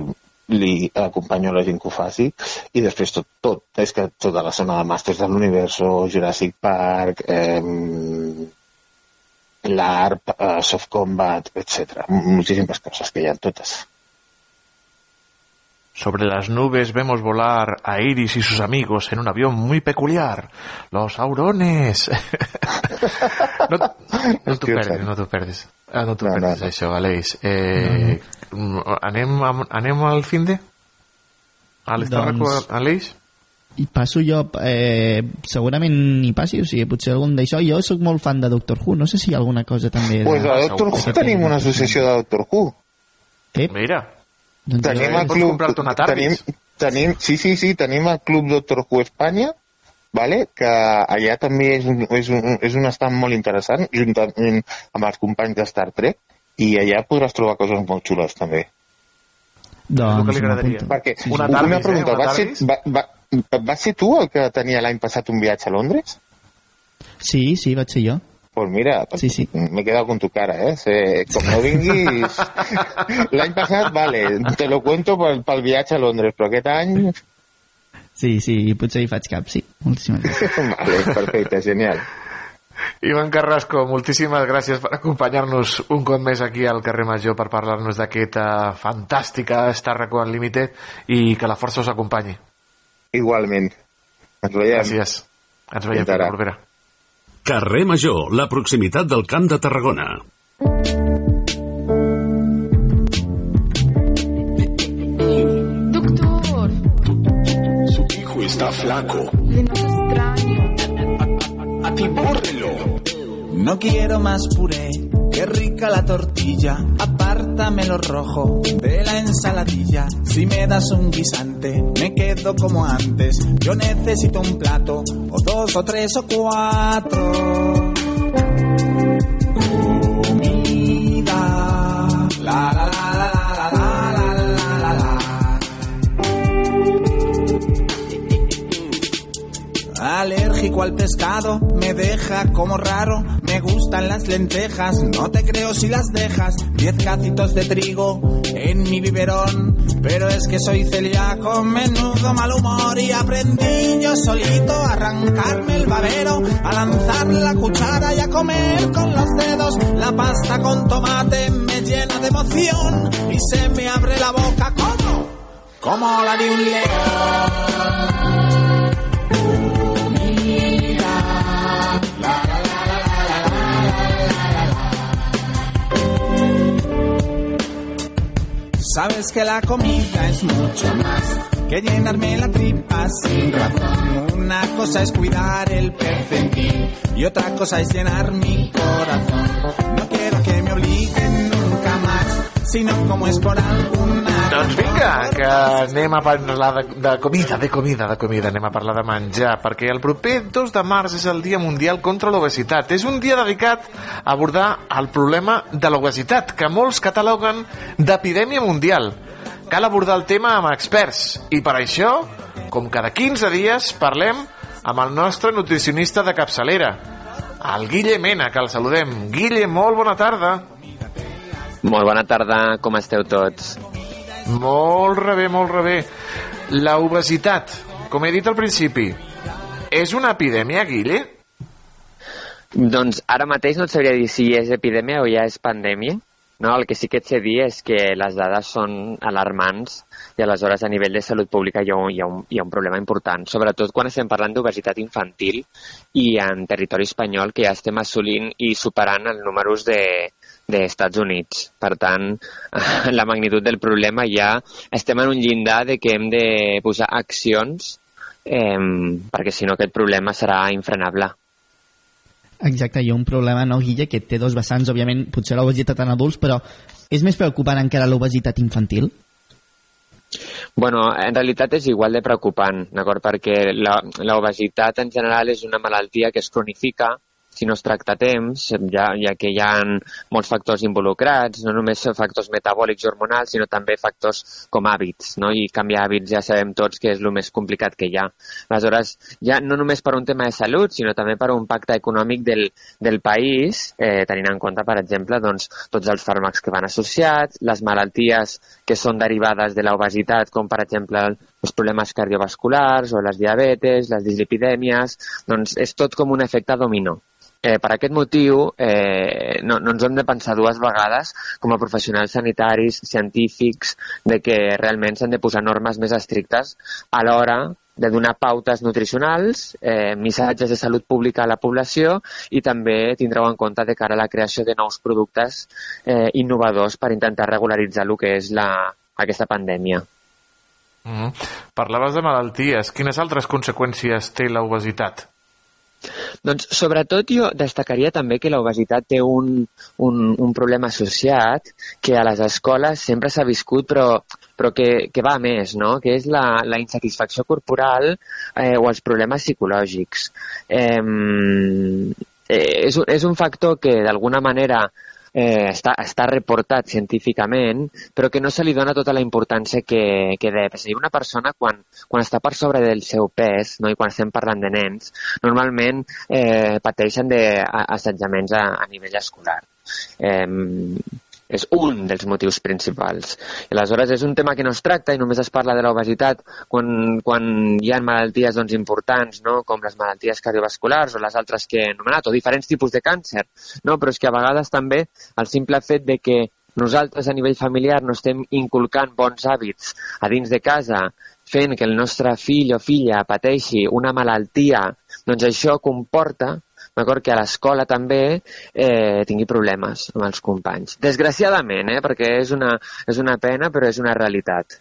li acompanyo la gent que ho faci i després tot, tot, és que tota la zona de Masters de l'Universo, Jurassic Park, eh, l'ARP, eh, Soft Combat, etc. Moltíssimes coses que ha totes. Sobre las nubes vemos volar a Iris y sus amigos en un avión muy peculiar. Los aurones. *laughs* no no t'ho perdis, no t'ho perdis. Ah, no t'ho no, perdis, no, no. això, Aleix. Eh, no, no. Anem, anem al fin de? A l'Estarraco, doncs... Aleix? I passo jo eh, segurament hi passi, o sigui, potser algun d'això jo sóc molt fan de Doctor Who, no sé si hi ha alguna cosa també pues a Doctor Who tenim una associació de Doctor Who eh? mira doncs tenim el club una tenim, tenim, sí, sí, sí, tenim el club Doctor Who Espanya vale? que allà també és un, és un, és un estat molt interessant juntament amb els companys de Star Trek i allà podràs trobar coses molt xules també doncs, que li agradaria. Perquè, sí, una, tardis, una pregunta, eh? una va, ser, va, va, va ser tu el que tenia l'any passat un viatge a Londres? Sí, sí, vaig ser jo. Pues mira, sí, sí. me he quedado con tu cara, ¿eh? Se, como no vinguis... *laughs* L'any passat, vale, te lo cuento pel, pel viatge a Londres, però aquest any... Sí, sí, potser hi faig cap, sí. Moltíssimes gràcies. *laughs* vale, perfecte, genial. Ivan Carrasco, moltíssimes gràcies per acompanyar-nos un cop més aquí al carrer Major per parlar-nos d'aquesta fantàstica Star Reco Unlimited i que la força us acompanyi. Igualment. Ens veiem. Gràcies. Ens veiem fins la propera. Carrer Major, la proximitat del Camp de Tarragona. Doctor. Su hijo está flaco. Noto extraño. Atibórrelo. No quiero más puré, la tortilla, apártame lo rojo de la ensaladilla. Si me das un guisante, me quedo como antes. Yo necesito un plato, o dos, o tres, o cuatro. Comida, la la Al pescado, me deja como raro. Me gustan las lentejas, no te creo si las dejas. Diez cacitos de trigo en mi biberón. Pero es que soy celíaco, menudo mal humor. Y aprendí yo solito a arrancarme el babero, a lanzar la cuchara y a comer con los dedos. La pasta con tomate me llena de emoción y se me abre la boca como, como la de un león. Sabes que la comida es mucho más que llenarme la tripa sin razón. Una cosa es cuidar el percentil y otra cosa es llenar mi corazón. No quiero que me obliguen nunca más, sino como es por alguna Doncs vinga, que anem a parlar de, de comida, de comida, de comida, anem a parlar de menjar, perquè el proper 2 de març és el Dia Mundial contra l'Obesitat. És un dia dedicat a abordar el problema de l'obesitat, que molts cataloguen d'epidèmia mundial. Cal abordar el tema amb experts, i per això, com cada 15 dies, parlem amb el nostre nutricionista de capçalera, el Guille Mena, que el saludem. Guille, molt bona tarda. Molt bona tarda, com esteu tots? Molt rebé, molt rebé. La obesitat, com he dit al principi, és una epidèmia, Guille? Doncs ara mateix no et sabria dir si és epidèmia o ja és pandèmia. No, el que sí que et sé dir és que les dades són alarmants i aleshores a nivell de salut pública hi ha un, hi ha un, hi ha un problema important, sobretot quan estem parlant d'obesitat infantil i en territori espanyol que ja estem assolint i superant els números de, dels Estats Units. Per tant, *laughs* la magnitud del problema ja estem en un llindar de que hem de posar accions eh, perquè si no aquest problema serà infrenable. Exacte, hi ha un problema, no, Guilla, que té dos vessants, òbviament, potser l'obesitat en adults, però és més preocupant encara l'obesitat infantil? Bueno, en realitat és igual de preocupant, d'acord? Perquè l'obesitat en general és una malaltia que es cronifica si no es tracta a temps, ja, ja que hi ha molts factors involucrats, no només factors metabòlics i hormonals, sinó també factors com hàbits, no? i canviar hàbits ja sabem tots que és el més complicat que hi ha. Aleshores, ja no només per un tema de salut, sinó també per un pacte econòmic del, del país, eh, tenint en compte, per exemple, doncs, tots els fàrmacs que van associats, les malalties que són derivades de l'obesitat, com per exemple els problemes cardiovasculars o les diabetes, les dislipidèmies, doncs és tot com un efecte dominó. Eh, per aquest motiu, eh, no, no ens hem de pensar dues vegades com a professionals sanitaris, científics, de que realment s'han de posar normes més estrictes a l'hora de donar pautes nutricionals, eh, missatges de salut pública a la població i també tindreu en compte de cara a la creació de nous productes eh, innovadors per intentar regularitzar el que és la, aquesta pandèmia. Mm -hmm. Parlaves de malalties. Quines altres conseqüències té l'obesitat? Doncs sobretot jo destacaria també que l'obesitat té un, un, un problema associat que a les escoles sempre s'ha viscut però, però que, que va més, no? que és la, la insatisfacció corporal eh, o els problemes psicològics. Eh, és, és un factor que d'alguna manera eh, està, està reportat científicament, però que no se li dona tota la importància que, que deu. És a dir, una persona quan, quan està per sobre del seu pes, no? i quan estem parlant de nens, normalment eh, pateixen d'assetjaments a, a nivell escolar. Eh, és un dels motius principals. I aleshores és un tema que no es tracta i només es parla de l'obesitat quan, quan hi ha malalties doncs, importants, no? com les malalties cardiovasculars o les altres que he anomenat, o diferents tipus de càncer. No? Però és que a vegades també el simple fet de que nosaltres a nivell familiar no estem inculcant bons hàbits a dins de casa, fent que el nostre fill o filla pateixi una malaltia, doncs això comporta d'acord? Que a l'escola també eh, tingui problemes amb els companys. Desgraciadament, eh? Perquè és una, és una pena, però és una realitat.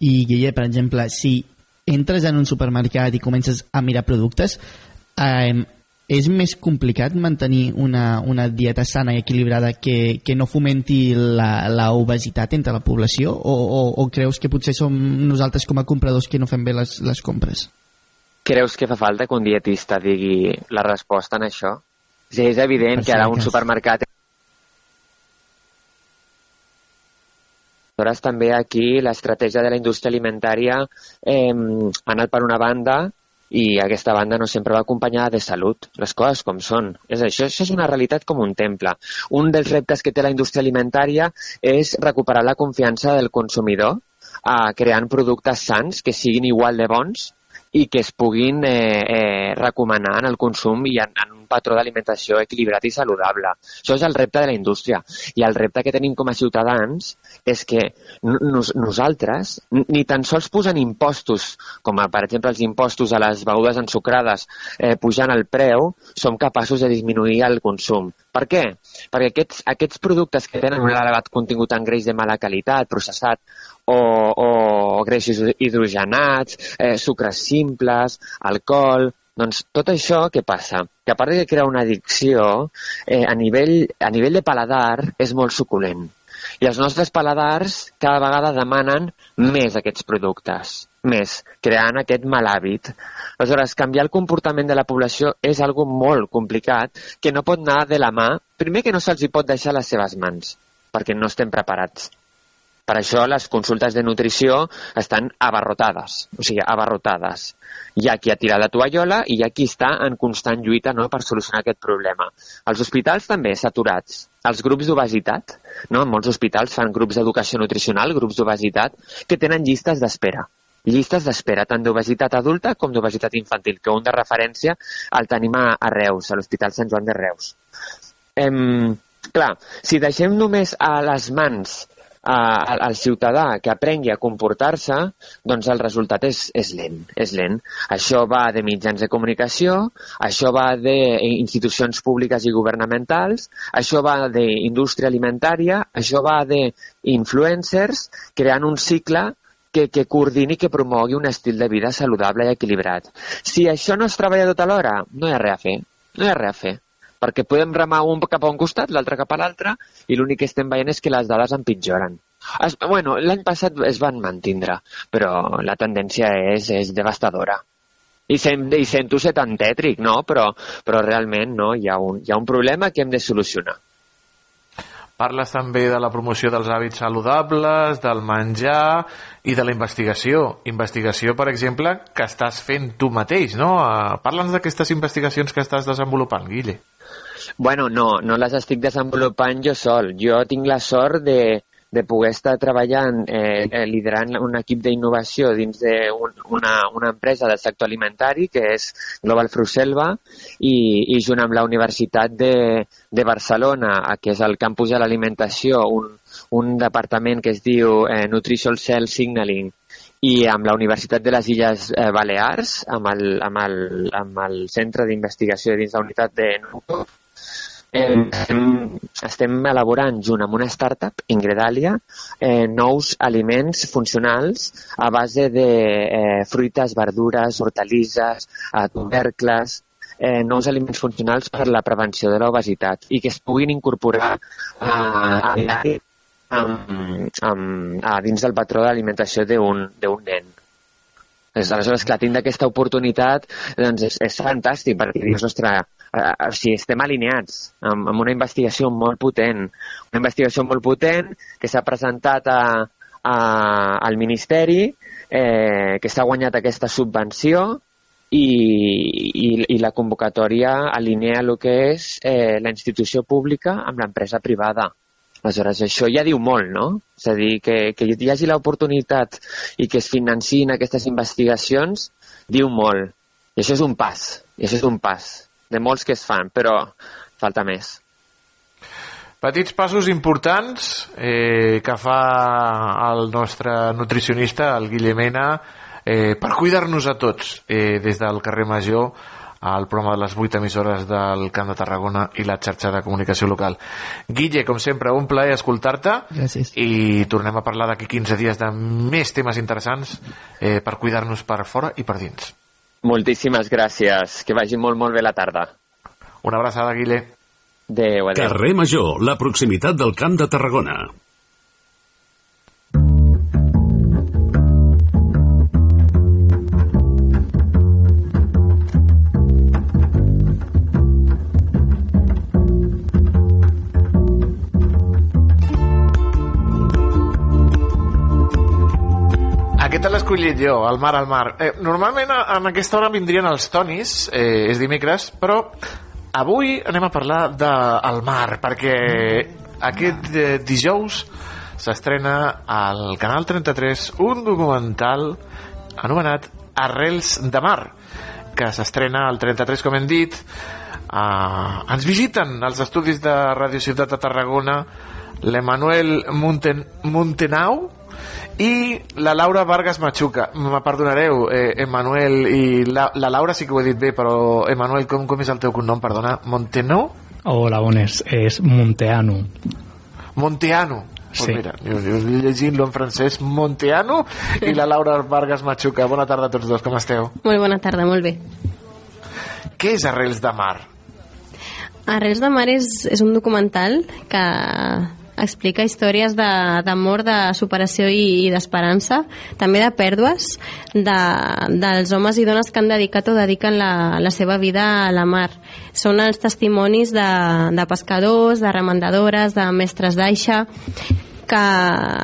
I, Guille, per exemple, si entres en un supermercat i comences a mirar productes, eh, és més complicat mantenir una, una dieta sana i equilibrada que, que no fomenti la, la obesitat entre la població o, o, o creus que potser som nosaltres com a compradors que no fem bé les, les compres? Creus que fa falta que un dietista digui la resposta en això? Sí, és evident que ara un supermercat Aleshores, també aquí l'estratègia de la indústria alimentària eh, ha anat per una banda i aquesta banda no sempre va acompanyada de salut, les coses com són. És això, això és una realitat com un temple. Un dels reptes que té la indústria alimentària és recuperar la confiança del consumidor eh, creant productes sants que siguin igual de bons i que es puguin eh, eh, recomanar en el consum i en, en patró d'alimentació equilibrat i saludable. Això és el repte de la indústria. I el repte que tenim com a ciutadans és que nos, nosaltres ni tan sols posant impostos, com a, per exemple els impostos a les begudes ensucrades eh, pujant el preu, som capaços de disminuir el consum. Per què? Perquè aquests, aquests productes que tenen un elevat contingut en greix de mala qualitat, processat, o, o greixos hidrogenats, eh, sucres simples, alcohol, doncs tot això, què passa? Que a part de crear una addicció, eh, a, nivell, a nivell de paladar és molt suculent. I els nostres paladars cada vegada demanen més aquests productes, més, creant aquest mal hàbit. Aleshores, canviar el comportament de la població és algo molt complicat que no pot anar de la mà, primer que no se'ls hi pot deixar les seves mans, perquè no estem preparats. Per això les consultes de nutrició estan abarrotades, o sigui, abarrotades. Hi ha qui ha tirat la tovallola i hi ha qui està en constant lluita no, per solucionar aquest problema. Els hospitals també saturats. Els grups d'obesitat, no? molts hospitals fan grups d'educació nutricional, grups d'obesitat, que tenen llistes d'espera llistes d'espera tant d'obesitat adulta com d'obesitat infantil, que un de referència el tenim a, a Reus, a l'Hospital Sant Joan de Reus. Em, clar, si deixem només a les mans al, al ciutadà que aprengui a comportar-se, doncs el resultat és, és lent, és lent. Això va de mitjans de comunicació, això va d'institucions públiques i governamentals, això va d'indústria alimentària, això va d'influencers creant un cicle que, que coordini que promogui un estil de vida saludable i equilibrat. Si això no es treballa tot alhora, no hi ha res a fer. No hi ha res a fer perquè podem remar un cap a un costat, l'altre cap a l'altre, i l'únic que estem veient és que les dades empitjoren. Es, bueno, l'any passat es van mantindre, però la tendència és, és devastadora. I, sem, i sento ser tan tètric, no? Però, però realment no, hi ha, un, hi ha un problema que hem de solucionar. Parles també de la promoció dels hàbits saludables, del menjar i de la investigació. Investigació, per exemple, que estàs fent tu mateix, no? Eh, parla'ns d'aquestes investigacions que estàs desenvolupant, Guille. Bueno, no, no les estic desenvolupant jo sol. Jo tinc la sort de, de poder estar treballant, eh, eh liderant un equip d'innovació dins d'una un, una empresa del sector alimentari, que és Global Fruselva, i, i junt amb la Universitat de, de Barcelona, que és el campus de l'alimentació, un, un departament que es diu eh, Nutritional Cell Signaling, i amb la Universitat de les Illes eh, Balears, amb el, amb el, amb el Centre d'Investigació dins la unitat de Nuco, Eh, estem, estem elaborant junt amb una startup, Ingredalia, eh, nous aliments funcionals a base de eh, fruites, verdures, hortalisses, eh, tubercles, eh, nous aliments funcionals per la prevenció de l'obesitat i que es puguin incorporar a, a, a, a, a dins del patró d'alimentació d'un nen. Aleshores, clar, tindre aquesta oportunitat doncs és, és fantàstic perquè dius, ostres, eh, si estem alineats amb, amb una investigació molt potent, una investigació molt potent que s'ha presentat a, a, al Ministeri, eh, que s'ha guanyat aquesta subvenció i, i, i la convocatòria alinea el que és eh, la institució pública amb l'empresa privada. Aleshores, això ja diu molt, no? És a dir, que, que hi hagi l'oportunitat i que es financin aquestes investigacions, diu molt. I això és un pas, i això és un pas de molts que es fan, però falta més. Petits passos importants eh, que fa el nostre nutricionista, el Guillemena, eh, per cuidar-nos a tots eh, des del carrer Major al programa de les 8 emissores del Camp de Tarragona i la xarxa de comunicació local. Guille, com sempre, un plaer escoltar-te i tornem a parlar d'aquí 15 dies de més temes interessants eh, per cuidar-nos per fora i per dins. Moltíssimes gràcies. Que vagi molt, molt bé la tarda. Una abraçada, Guille. Adéu, adéu. Carrer Major, la proximitat del Camp de Tarragona. Escollit jo, al mar al mar. Eh, normalment en aquesta hora vindrien els tonis, eh, és dimecres, però avui anem a parlar del mar, perquè aquest eh, dijous s'estrena al Canal 33 un documental anomenat Arrels de Mar, que s'estrena al 33, com hem dit, Uh, ens visiten als estudis de Radio Ciutat de Tarragona l'Emanuel Monten Montenau i la Laura Vargas Machuca. Me perdonareu, eh, Emanuel i la, la Laura sí que ho he dit bé, però Emanuel, com, com és el teu cognom, perdona? Montenau? Hola, bones. És Monteano. Monteano. Pues Sí. mira, jo, jo llegint-lo en francès, Monteano i la Laura Vargas Machuca. Bona tarda a tots dos, com esteu? Molt bona tarda, molt bé. Què és Arrels de Mar? Arrels de Mar és, és un documental que explica històries d'amor, de, de superació i, i d'esperança, també de pèrdues de, dels homes i dones que han dedicat o dediquen la, la seva vida a la mar. Són els testimonis de, de pescadors, de remendadores, de mestres d'aixa, que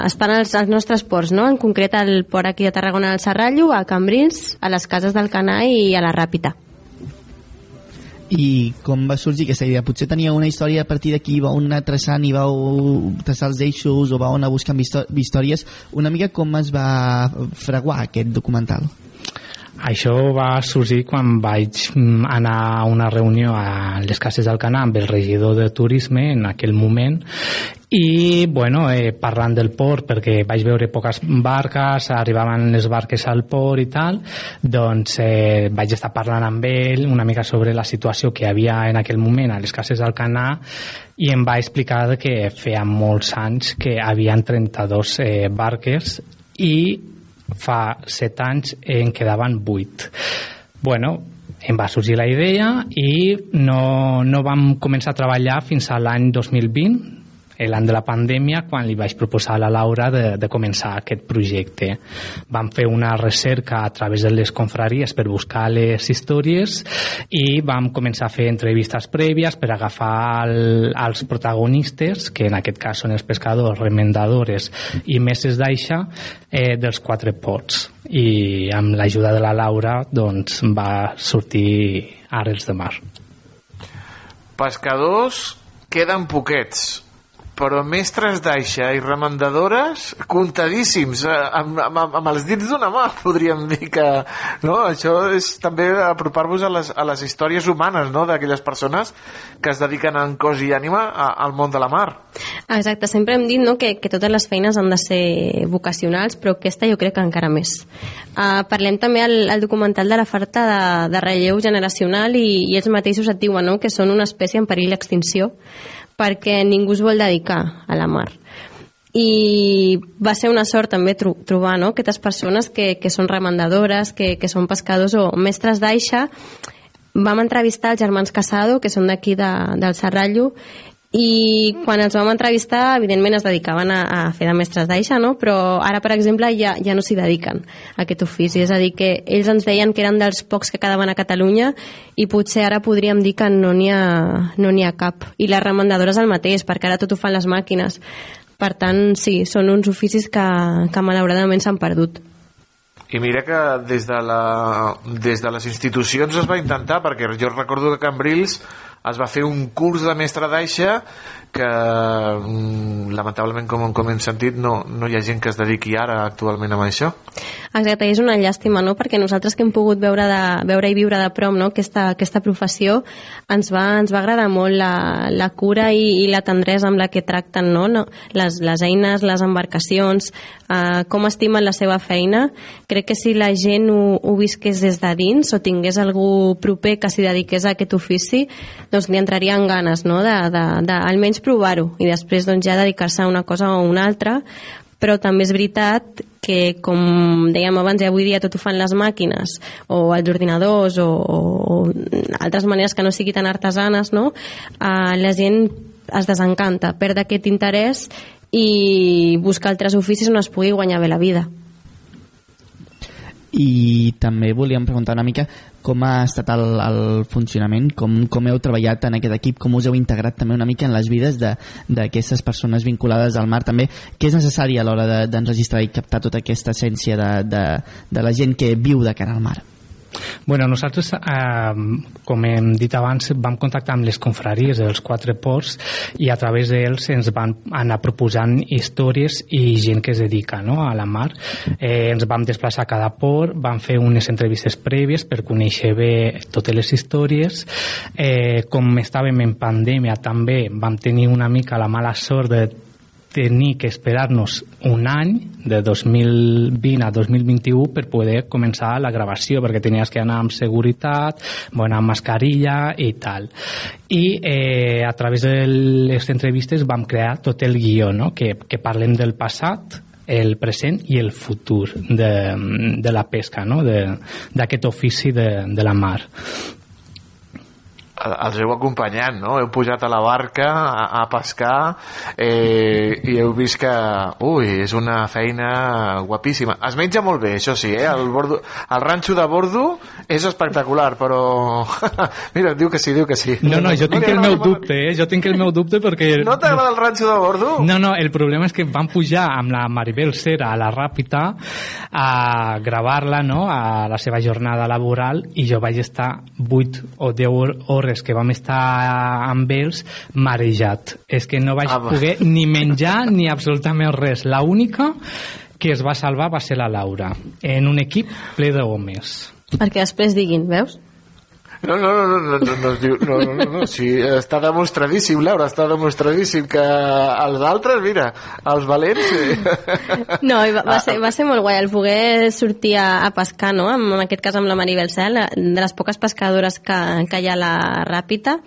estan als, als nostres ports, no? en concret al port aquí de Tarragona al Serrallo, a Cambrils, a les cases del Canà i a la Ràpita. I com va sorgir aquesta idea? Potser tenia una història a partir d'aquí, vau anar traçant i vau traçar els eixos o vau anar buscant histò- històries. Una mica com es va fraguar aquest documental? Això va sorgir quan vaig mm, anar a una reunió a les Cases del Canà amb el regidor de turisme en aquell moment i bueno, eh, parlant del port perquè vaig veure poques barques arribaven les barques al port i tal doncs eh, vaig estar parlant amb ell una mica sobre la situació que havia en aquell moment a les cases del Canà i em va explicar que feia molts anys que havien 32 eh, barques i fa 7 anys en quedaven 8 bueno, em va sorgir la idea i no, no vam començar a treballar fins a l'any 2020 l'any de la pandèmia quan li vaig proposar a la Laura de, de començar aquest projecte. Vam fer una recerca a través de les confraries per buscar les històries i vam començar a fer entrevistes prèvies per agafar el, els protagonistes, que en aquest cas són els pescadors, remendadores i meses d'aixa eh, dels quatre ports. I amb l'ajuda de la Laura doncs, va sortir Arrels de Mar. Pescadors queden poquets, però mestres d'aixa i remendadores comptadíssims, eh, amb, amb, amb els dits d'una mà, *laughs* podríem dir que no? això és també apropar-vos a, les, a les històries humanes no? d'aquelles persones que es dediquen en cos i ànima a, al món de la mar. Exacte, sempre hem dit no, que, que totes les feines han de ser vocacionals, però aquesta jo crec que encara més. Uh, parlem també al, al documental de la falta de, de relleu generacional i, i ells mateixos et diuen no, que són una espècie en perill d'extinció perquè ningú es vol dedicar a la mar i va ser una sort també tro trobar no? aquestes persones que, que són remendadores, que, que són pescadors o mestres d'aixa vam entrevistar els germans Casado, que són d'aquí de, del Serrallo, i quan els vam entrevistar, evidentment es dedicaven a, a fer de mestres d'aixa, no? però ara, per exemple, ja, ja no s'hi dediquen a aquest ofici. És a dir, que ells ens deien que eren dels pocs que quedaven a Catalunya i potser ara podríem dir que no n'hi ha, no ha cap. I les remendadores el mateix, perquè ara tot ho fan les màquines. Per tant, sí, són uns oficis que, que malauradament s'han perdut. I mira que des de, la, des de les institucions es va intentar, perquè jo recordo que Cambrils es va fer un curs de mestre d'aixa que mm, lamentablement com, com hem sentit no, no hi ha gent que es dediqui ara actualment a això Exacte, és una llàstima, no?, perquè nosaltres que hem pogut veure, de, veure i viure de prop no? aquesta, aquesta professió, ens va, ens va agradar molt la, la cura i, i la tendresa amb la que tracten no? No? Les, les eines, les embarcacions, eh, com estimen la seva feina. Crec que si la gent ho, ho visqués des de dins o tingués algú proper que s'hi dediqués a aquest ofici, doncs li entrarien ganes, no?, de, de, de almenys provar-ho i després doncs, ja dedicar-se a una cosa o una altra, però també és veritat que, com dèiem abans, ja avui dia tot ho fan les màquines o els ordinadors o, o altres maneres que no sigui tan artesanes, no? Uh, la gent es desencanta, perd aquest interès i busca altres oficis on es pugui guanyar bé la vida. i també volíem preguntar una mica com ha estat el, el funcionament, com, com heu treballat en aquest equip, com us heu integrat també una mica en les vides de- d'aquestes persones vinculades al mar també, què és necessari a l'hora de- d'enregistrar i captar tota aquesta essència de, de, de la gent que viu de cara al mar? Bueno, nosaltres, eh, com hem dit abans, vam contactar amb les confraries dels quatre ports i a través d'ells ens van anar proposant històries i gent que es dedica no, a la mar. Eh, ens vam desplaçar a cada port, vam fer unes entrevistes prèvies per conèixer bé totes les històries. Eh, com estàvem en pandèmia també vam tenir una mica la mala sort de tenir que esperar-nos un any de 2020 a 2021 per poder començar la gravació perquè tenies que anar amb seguretat bueno, amb mascarilla i tal i eh, a través de les entrevistes vam crear tot el guió no? que, que parlem del passat el present i el futur de, de la pesca, no? d'aquest ofici de, de la mar els heu acompanyat, no? Heu pujat a la barca a, a pescar eh, i heu vist que, ui, és una feina guapíssima. Es menja molt bé, això sí, eh? El, bordo, el ranxo de bordo és espectacular, però... *laughs* Mira, diu que sí, diu que sí. No, no, jo tinc el meu dubte, eh? Jo tinc el meu dubte perquè... No t'agrada el ranxo de bordo? No, no, el problema és que vam pujar amb la Maribel Cera a la Ràpita a gravar-la, no?, a la seva jornada laboral i jo vaig estar 8 o 10 hores hores que vam estar amb ells marejat. És que no vaig ah, poder ni menjar ni absolutament res. La única que es va salvar va ser la Laura, en un equip ple d'homes. Perquè després diguin, veus? No, no, no, no, no, no, es diu... No, no, no, no. Sí, està demostradíssim, Laura, està demostradíssim que els altres, mira, els valents... Sí. No, va, va, ser, va ser molt guai el poder sortir a, a pescar, no? En, en aquest cas amb la Maribel Cel, de les poques pescadores que, que hi ha a la Ràpita,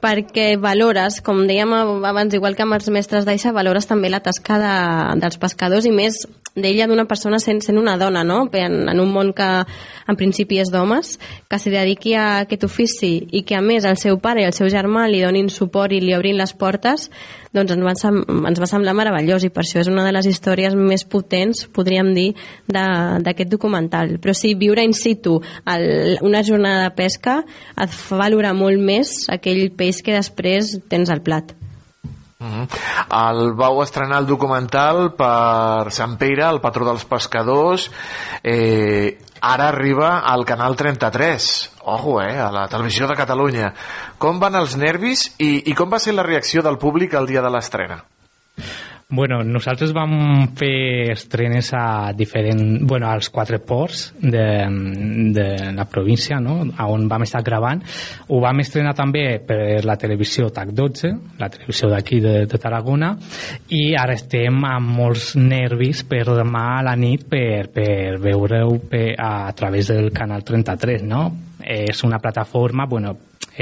perquè valores, com dèiem abans, igual que amb els mestres d'Aixa, valores també la tasca de, dels pescadors i més d'ella d'una persona sent, sent una dona, no? En, en un món que en principi és d'homes, que s'hi dediqui a aquest ofici i que a més el seu pare i el seu germà li donin suport i li obrin les portes, doncs ens va, ens va semblar meravellós i per això és una de les històries més potents, podríem dir, d'aquest documental. Però sí, viure in situ el, una jornada de pesca et fa valorar molt més aquell peix que després tens al plat. Uh. El vau estrenar el documental per Sant Pere, el patró dels pescadors. Eh, ara arriba al Canal 33. Ojo, eh, a la televisió de Catalunya. Com van els nervis i, i com va ser la reacció del públic el dia de l'estrena? Bueno, nosaltres vam fer estrenes a diferent, bueno, als quatre ports de, de la província, no? on vam estar gravant. Ho vam estrenar també per la televisió TAC12, la televisió d'aquí de, de Tarragona, i ara estem amb molts nervis per demà a la nit per, per veure-ho a través del canal 33, no? És una plataforma, bueno,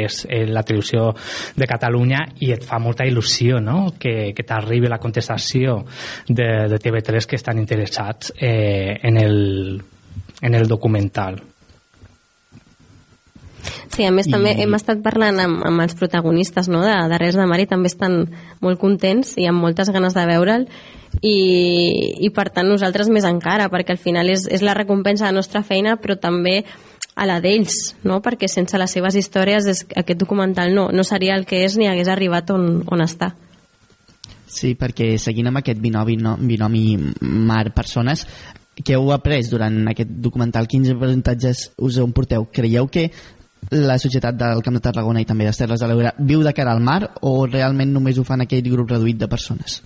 és eh, la televisió de Catalunya i et fa molta il·lusió no? que, que t'arribi la contestació de, de TV3 que estan interessats eh, en, el, en el documental. Sí, a més I... també hem estat parlant amb, amb els protagonistes no, de, de Res de Mar i també estan molt contents i amb moltes ganes de veure'l i, i per tant nosaltres més encara perquè al final és, és la recompensa de la nostra feina però també a la d'ells, no? perquè sense les seves històries és, aquest documental no, no seria el que és ni hagués arribat on, on està. Sí, perquè seguint amb aquest binomi, no, binomi mar-persones, que heu après durant aquest documental, quins avantatges us en porteu? Creieu que la societat del Camp de Tarragona i també les Terres de l'Ebre viu de cara al mar o realment només ho fan aquell grup reduït de persones?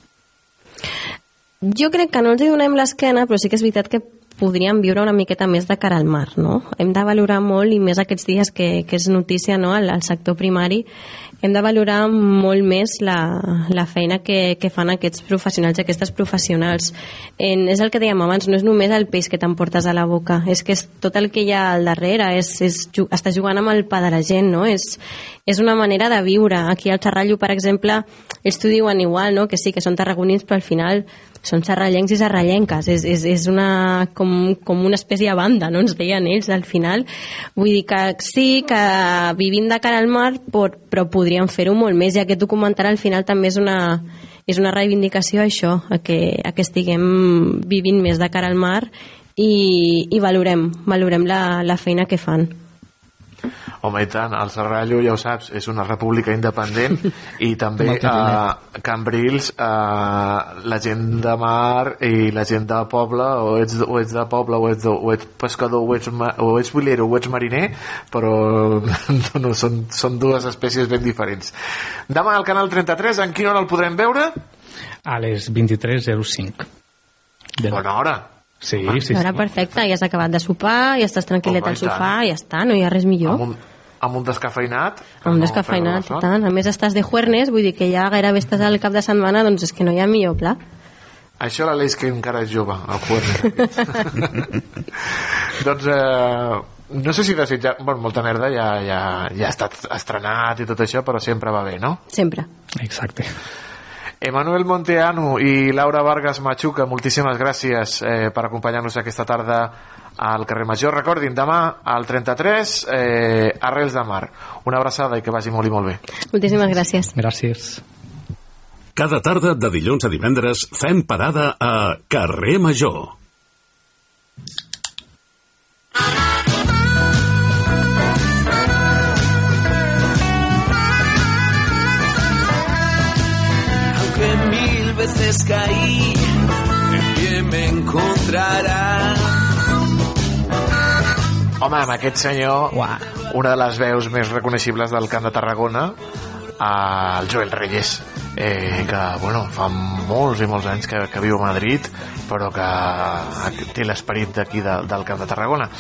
Jo crec que no ens hi donem l'esquena, però sí que és veritat que podríem viure una miqueta més de cara al mar, no? Hem de valorar molt, i més aquests dies que, que és notícia no? al, al sector primari, hem de valorar molt més la, la feina que, que fan aquests professionals i aquestes professionals. En, és el que dèiem abans, no és només el peix que t'emportes a la boca, és que és tot el que hi ha al darrere, és, és, està jugant amb el pa de la gent, no? És, és una manera de viure. Aquí al Xerrallo, per exemple, ells t'ho diuen igual, no? que sí, que són tarragonins, però al final són serrallencs i serrallenques, és, és, és una, com, com una espècie de banda, no ens deien ells al final. Vull dir que sí, que vivim de cara al mar, però, però podríem fer-ho molt més, i aquest documental al final també és una, és una reivindicació a això, a que, a que estiguem vivint més de cara al mar i, i valorem, valorem la, la feina que fan. Home, i tant, el Serrallo, ja ho saps, és una república independent i *laughs* també a Cambrils eh, la gent de mar i la gent de poble o ets, o ets de poble o ets, o ets pescador o ets, ma- o ets bolero o ets mariner però *laughs* no, no, són, són dues espècies ben diferents demà al canal 33 en quina hora el podrem veure? A les 23.05. Bona hora. Sí, Home. sí, sí. Ara perfecte, ja has acabat de sopar, ja estàs tranquil·let al i sofà, ja està, no hi ha res millor. Amb un, amb un descafeinat Amb un descafeinat i tant. A més estàs de juernes, vull dir que ja gairebé estàs al cap de setmana, doncs és que no hi ha millor pla. Això la Leis que encara és jove, el jueves. *laughs* doncs, eh, no sé si desitjar... Bueno, molta merda ja, ja, ja ha estat estrenat i tot això, però sempre va bé, no? Sempre. Exacte. Emanuel Monteanu i Laura Vargas Machuca, moltíssimes gràcies eh, per acompanyar-nos aquesta tarda al carrer Major. Recordin, demà al 33, eh, Arrels de Mar. Una abraçada i que vagi molt i molt bé. Moltíssimes gràcies. Gràcies. Cada tarda de dilluns a divendres fem parada a Carrer Major. Veces caí, en pie me encontrará. Home, amb aquest senyor, Uah. una de les veus més reconeixibles del Camp de Tarragona, el Joel Reyes, eh, que bueno, fa molts i molts anys que, que viu a Madrid, però que té l'esperit d'aquí de, del Camp de Tarragona.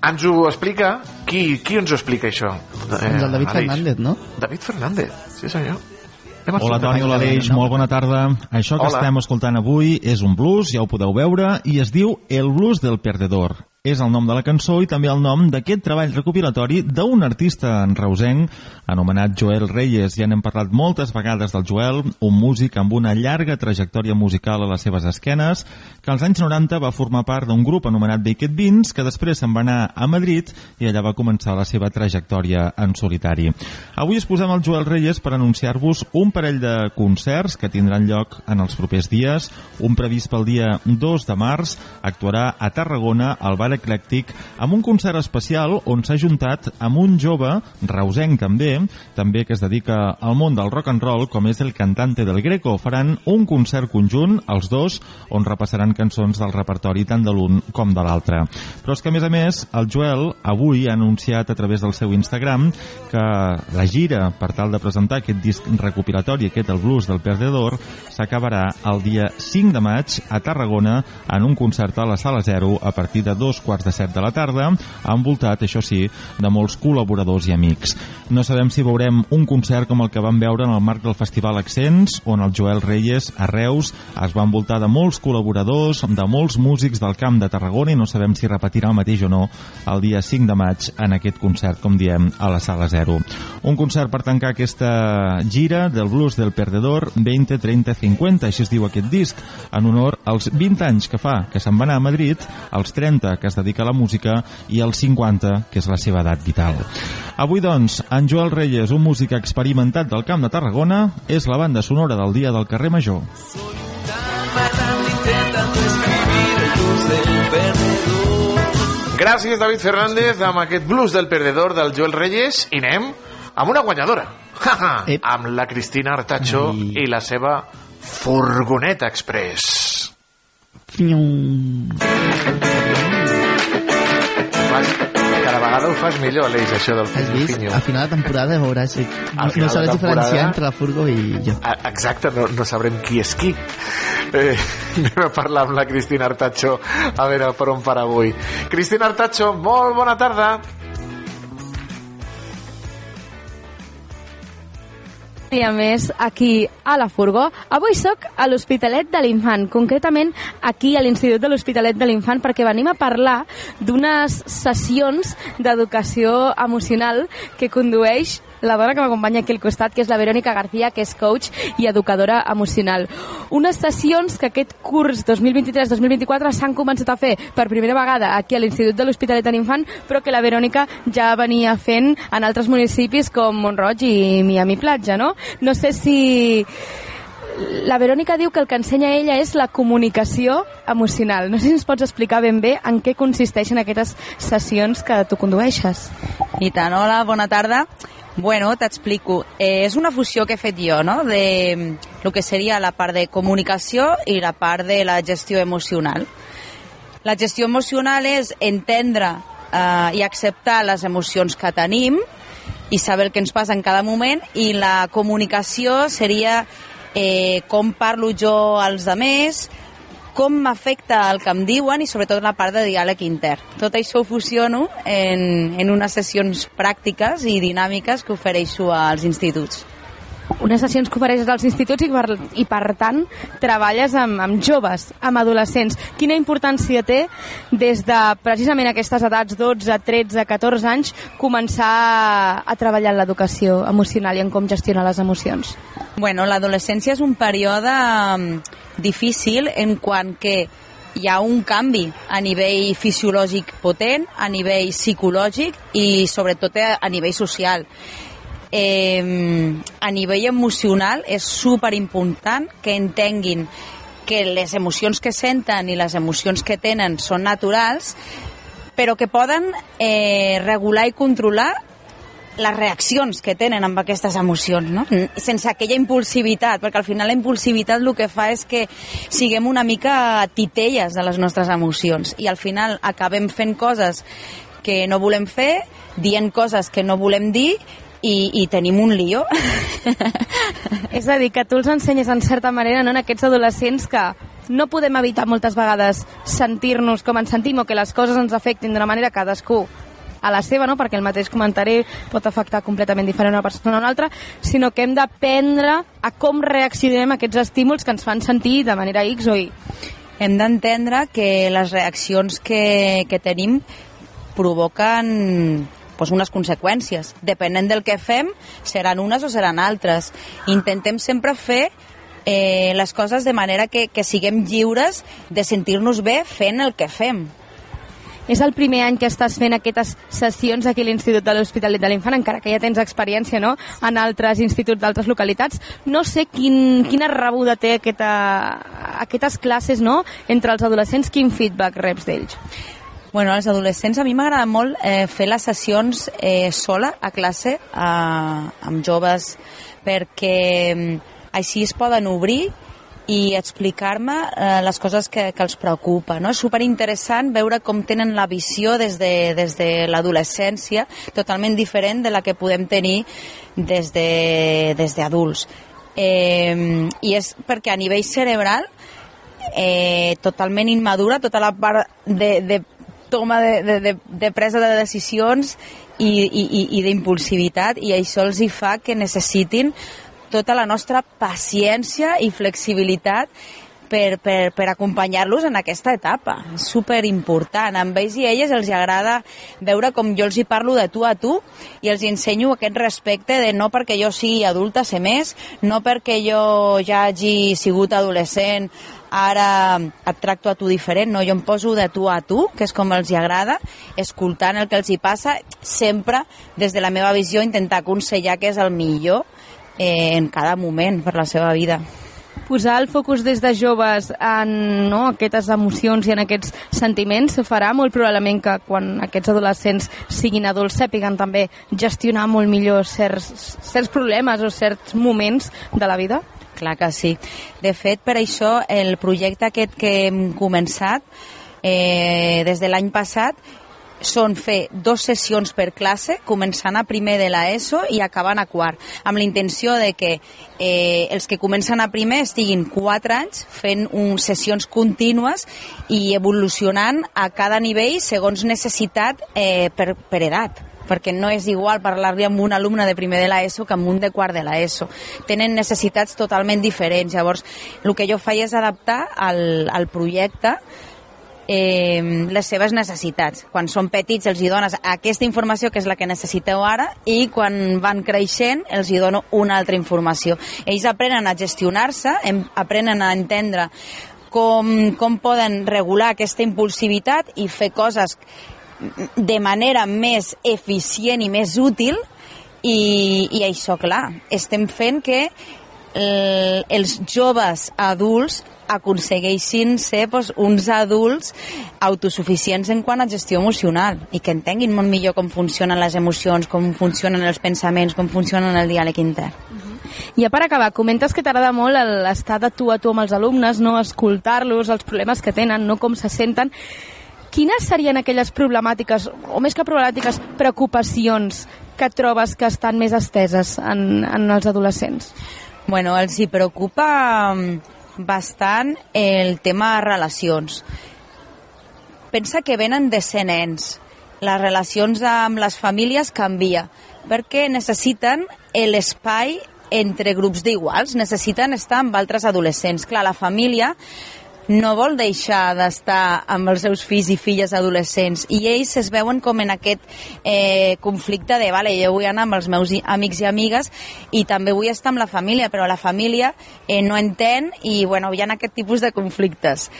Ens ho explica? Qui, qui ens ho explica, això? Doncs el David Aleix. Fernández, no? David Fernández, sí senyor. Hola Toni, hola. Aleix, molt bona tarda. Això que Hola. estem escoltant avui és un blues, ja ho podeu veure, i es diu El blues del perdedor. És el nom de la cançó i també el nom d'aquest treball recopilatori d'un artista en reusenc anomenat Joel Reyes. Ja n'hem parlat moltes vegades del Joel, un músic amb una llarga trajectòria musical a les seves esquenes, que als anys 90 va formar part d'un grup anomenat Baked Beans, que després se'n va anar a Madrid i allà va començar la seva trajectòria en solitari. Avui us posem el Joel Reyes per anunciar-vos un parell de concerts que tindran lloc en els propers dies. Un previst pel dia 2 de març actuarà a Tarragona al Bar Eclèctic amb un concert especial on s'ha juntat amb un jove, reusenc també, també que es dedica al món del rock and roll, com és el cantante del Greco. Faran un concert conjunt, els dos, on repassaran cançons del repertori tant de l'un com de l'altre. Però és que, a més a més, el Joel avui ha anunciat a través del seu Instagram que la gira per tal de presentar aquest disc recopilatori, aquest El blues del perdedor, s'acabarà el dia 5 de maig a Tarragona en un concert a la Sala Zero a partir de dos quarts de set de la tarda, envoltat, això sí, de molts col·laboradors i amics. No sabem si veurem un concert com el que vam veure en el marc del Festival Accents, on el Joel Reyes, a Reus, es va envoltar de molts col·laboradors, de molts músics del Camp de Tarragona, i no sabem si repetirà el mateix o no el dia 5 de maig en aquest concert, com diem, a la Sala Zero. Un concert per tancar aquesta gira del blues del perdedor 20, 30, 50, així es diu aquest disc, en honor als 20 anys que fa que se'n va anar a Madrid, als 30 que es dedica a la música i als 50 que és la seva edat vital. Avui, doncs, en Joel Reyes, un músic experimentat del Camp de Tarragona, és la banda sonora del dia del carrer Major. Intentando escribir el blues del perdedor. Gràcies, David Fernández, amb aquest blues del perdedor del Joel Reyes, i anem amb una guanyadora. amb la Cristina Artacho i la seva furgoneta express. Fas, cada vegada ho fas millor, Aleix, això del Has vist? finyo. A final de temporada veuràs que no, Al final no sabràs diferenciar entre la furgo i jo. Ah, Exacte, no, no sabrem qui és qui. Eh, *laughs* anem a parlar amb la Cristina Artacho a veure per on para avui. Cristina Artacho, molt bona tarda. Dia més aquí a la Furgó. Avui sóc a l'Hospitalet de l'Infant, concretament aquí a l'Institut de l'Hospitalet de l'Infant, perquè venim a parlar d'unes sessions d'educació emocional que condueix la dona que m'acompanya aquí al costat, que és la Verònica García, que és coach i educadora emocional. Unes sessions que aquest curs 2023-2024 s'han començat a fer per primera vegada aquí a l'Institut de l'Hospitalet de l'Infant, però que la Verònica ja venia fent en altres municipis com Montroig i Miami Platja, no? No sé si la Verònica diu que el que ensenya ella és la comunicació emocional. No sé si ens pots explicar ben bé en què consisteixen aquestes sessions que tu condueixes. I tant, hola, bona tarda. Bueno, t'explico. Eh, és una fusió que he fet jo, no?, de mm, lo que seria la part de comunicació i la part de la gestió emocional. La gestió emocional és entendre eh, i acceptar les emocions que tenim i saber el que ens passa en cada moment i la comunicació seria eh, com parlo jo als altres, com m'afecta el que em diuen i sobretot la part de diàleg intern. Tot això ho fusiono en, en unes sessions pràctiques i dinàmiques que ofereixo als instituts unes sessions que ofereixes als instituts i per, i per tant treballes amb, amb joves, amb adolescents. Quina importància té des de precisament aquestes edats, 12, 13, 14 anys, començar a, treballar en l'educació emocional i en com gestionar les emocions? Bueno, l'adolescència és un període mm, difícil en quant que hi ha un canvi a nivell fisiològic potent, a nivell psicològic i sobretot a nivell social eh, a nivell emocional és super important que entenguin que les emocions que senten i les emocions que tenen són naturals, però que poden eh, regular i controlar les reaccions que tenen amb aquestes emocions, no? sense aquella impulsivitat, perquè al final la impulsivitat el que fa és que siguem una mica titelles de les nostres emocions i al final acabem fent coses que no volem fer, dient coses que no volem dir i, i tenim un lío. *laughs* És a dir, que tu els ensenyes en certa manera no, en aquests adolescents que no podem evitar moltes vegades sentir-nos com ens sentim o que les coses ens afectin d'una manera cadascú a la seva, no? perquè el mateix comentari pot afectar completament diferent una persona a una altra, sinó que hem d'aprendre a com reaccionem a aquests estímuls que ens fan sentir de manera X o Y. Hem d'entendre que les reaccions que, que tenim provoquen pues, unes conseqüències. Depenent del que fem, seran unes o seran altres. Intentem sempre fer eh, les coses de manera que, que siguem lliures de sentir-nos bé fent el que fem. És el primer any que estàs fent aquestes sessions aquí a l'Institut de l'Hospitalet de l'Infant, encara que ja tens experiència no? en altres instituts d'altres localitats. No sé quin, quina rebuda té aquesta, aquestes classes no? entre els adolescents, quin feedback reps d'ells? Bueno, als adolescents a mi m'agrada molt eh, fer les sessions eh, sola a classe eh, amb joves perquè mm, així es poden obrir i explicar-me eh, les coses que, que els preocupa. No? És superinteressant veure com tenen la visió des de, des de l'adolescència, totalment diferent de la que podem tenir des. De, des eh, I és perquè a nivell cerebral eh, totalment immadura, tota la part de, de toma de, de, de, de presa de decisions i, i, i d'impulsivitat i això els hi fa que necessitin tota la nostra paciència i flexibilitat per, per, per acompanyar-los en aquesta etapa. És super important. Amb ells i elles els agrada veure com jo els hi parlo de tu a tu i els ensenyo aquest respecte de no perquè jo sigui adulta ser més, no perquè jo ja hagi sigut adolescent ara et tracto a tu diferent, no? Jo em poso de tu a tu, que és com els hi agrada, escoltant el que els hi passa, sempre des de la meva visió intentar aconsellar que és el millor eh, en cada moment per la seva vida posar el focus des de joves en no, aquestes emocions i en aquests sentiments farà molt probablement que quan aquests adolescents siguin adults sàpiguen també gestionar molt millor certs, certs problemes o certs moments de la vida? Clar que sí. De fet, per això el projecte aquest que hem començat eh, des de l'any passat són fer dos sessions per classe, començant a primer de l'ESO i acabant a quart, amb la intenció de que eh, els que comencen a primer estiguin quatre anys fent un, sessions contínues i evolucionant a cada nivell segons necessitat eh, per, per edat perquè no és igual parlar-li amb un alumne de primer de l'ESO que amb un de quart de l'ESO. Tenen necessitats totalment diferents. Llavors, el que jo faig és adaptar al, al projecte eh, les seves necessitats. Quan són petits els hi dones aquesta informació que és la que necessiteu ara i quan van creixent els hi dono una altra informació. Ells aprenen a gestionar-se, aprenen a entendre com, com poden regular aquesta impulsivitat i fer coses de manera més eficient i més útil i, i això, clar, estem fent que el, els joves adults aconsegueixin ser doncs, uns adults autosuficients en quant a gestió emocional i que entenguin molt millor com funcionen les emocions, com funcionen els pensaments, com funcionen el diàleg intern. I ja per acabar, comentes que t'agrada molt el- estar de tu a tu amb els alumnes, no escoltar-los, els problemes que tenen, no com se senten. Quines serien aquelles problemàtiques, o més que problemàtiques, preocupacions que trobes que estan més esteses en, en els adolescents? Bueno, els hi preocupa mm, bastant el tema de relacions. Pensa que venen de ser nens. Les relacions amb les famílies canvia perquè necessiten l'espai entre grups d'iguals, necessiten estar amb altres adolescents. Clar, la família no vol deixar d'estar amb els seus fills i filles adolescents i ells es veuen com en aquest eh, conflicte de, vale, jo vull anar amb els meus amics i amigues i també vull estar amb la família, però la família eh, no entén i bueno, hi ha aquest tipus de conflictes.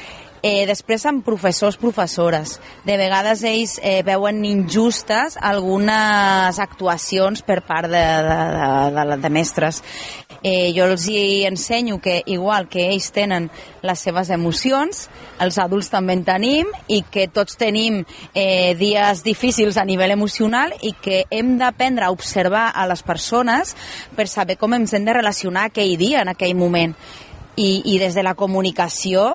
Eh, després amb professors, professores. De vegades ells eh, veuen injustes algunes actuacions per part de, de, de, de, de mestres. Eh, jo els hi ensenyo que igual que ells tenen les seves emocions, els adults també en tenim i que tots tenim eh, dies difícils a nivell emocional i que hem d'aprendre a observar a les persones per saber com ens hem de relacionar aquell dia, en aquell moment. I, i des de la comunicació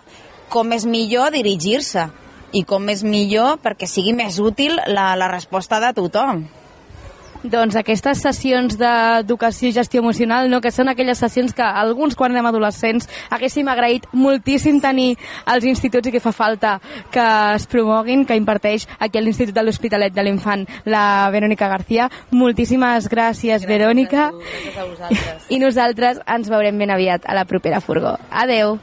com és millor dirigir-se i com és millor perquè sigui més útil la, la resposta de tothom. Doncs aquestes sessions d'educació i gestió emocional, no, que són aquelles sessions que alguns quan anem adolescents haguéssim agraït moltíssim tenir als instituts i que fa falta que es promoguin, que imparteix aquí a l'Institut de l'Hospitalet de l'Infant la Verònica García. Moltíssimes gràcies, gràcies Verònica. Tu, gràcies a vosaltres. I nosaltres ens veurem ben aviat a la propera furgó. Adeu.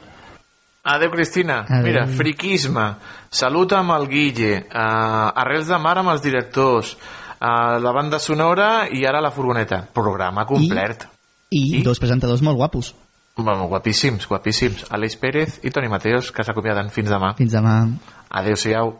Adeu, Cristina. Adeu. Mira, friquisme, salut amb el Guille, uh, arrels de mar amb els directors, uh, la banda sonora i ara la furgoneta. Programa complet. I, I dos presentadors molt guapos. Bueno, guapíssims, guapíssims. Aleix Pérez i Toni Mateos, que s'acomiaden fins demà. Fins demà. Adéu-siau.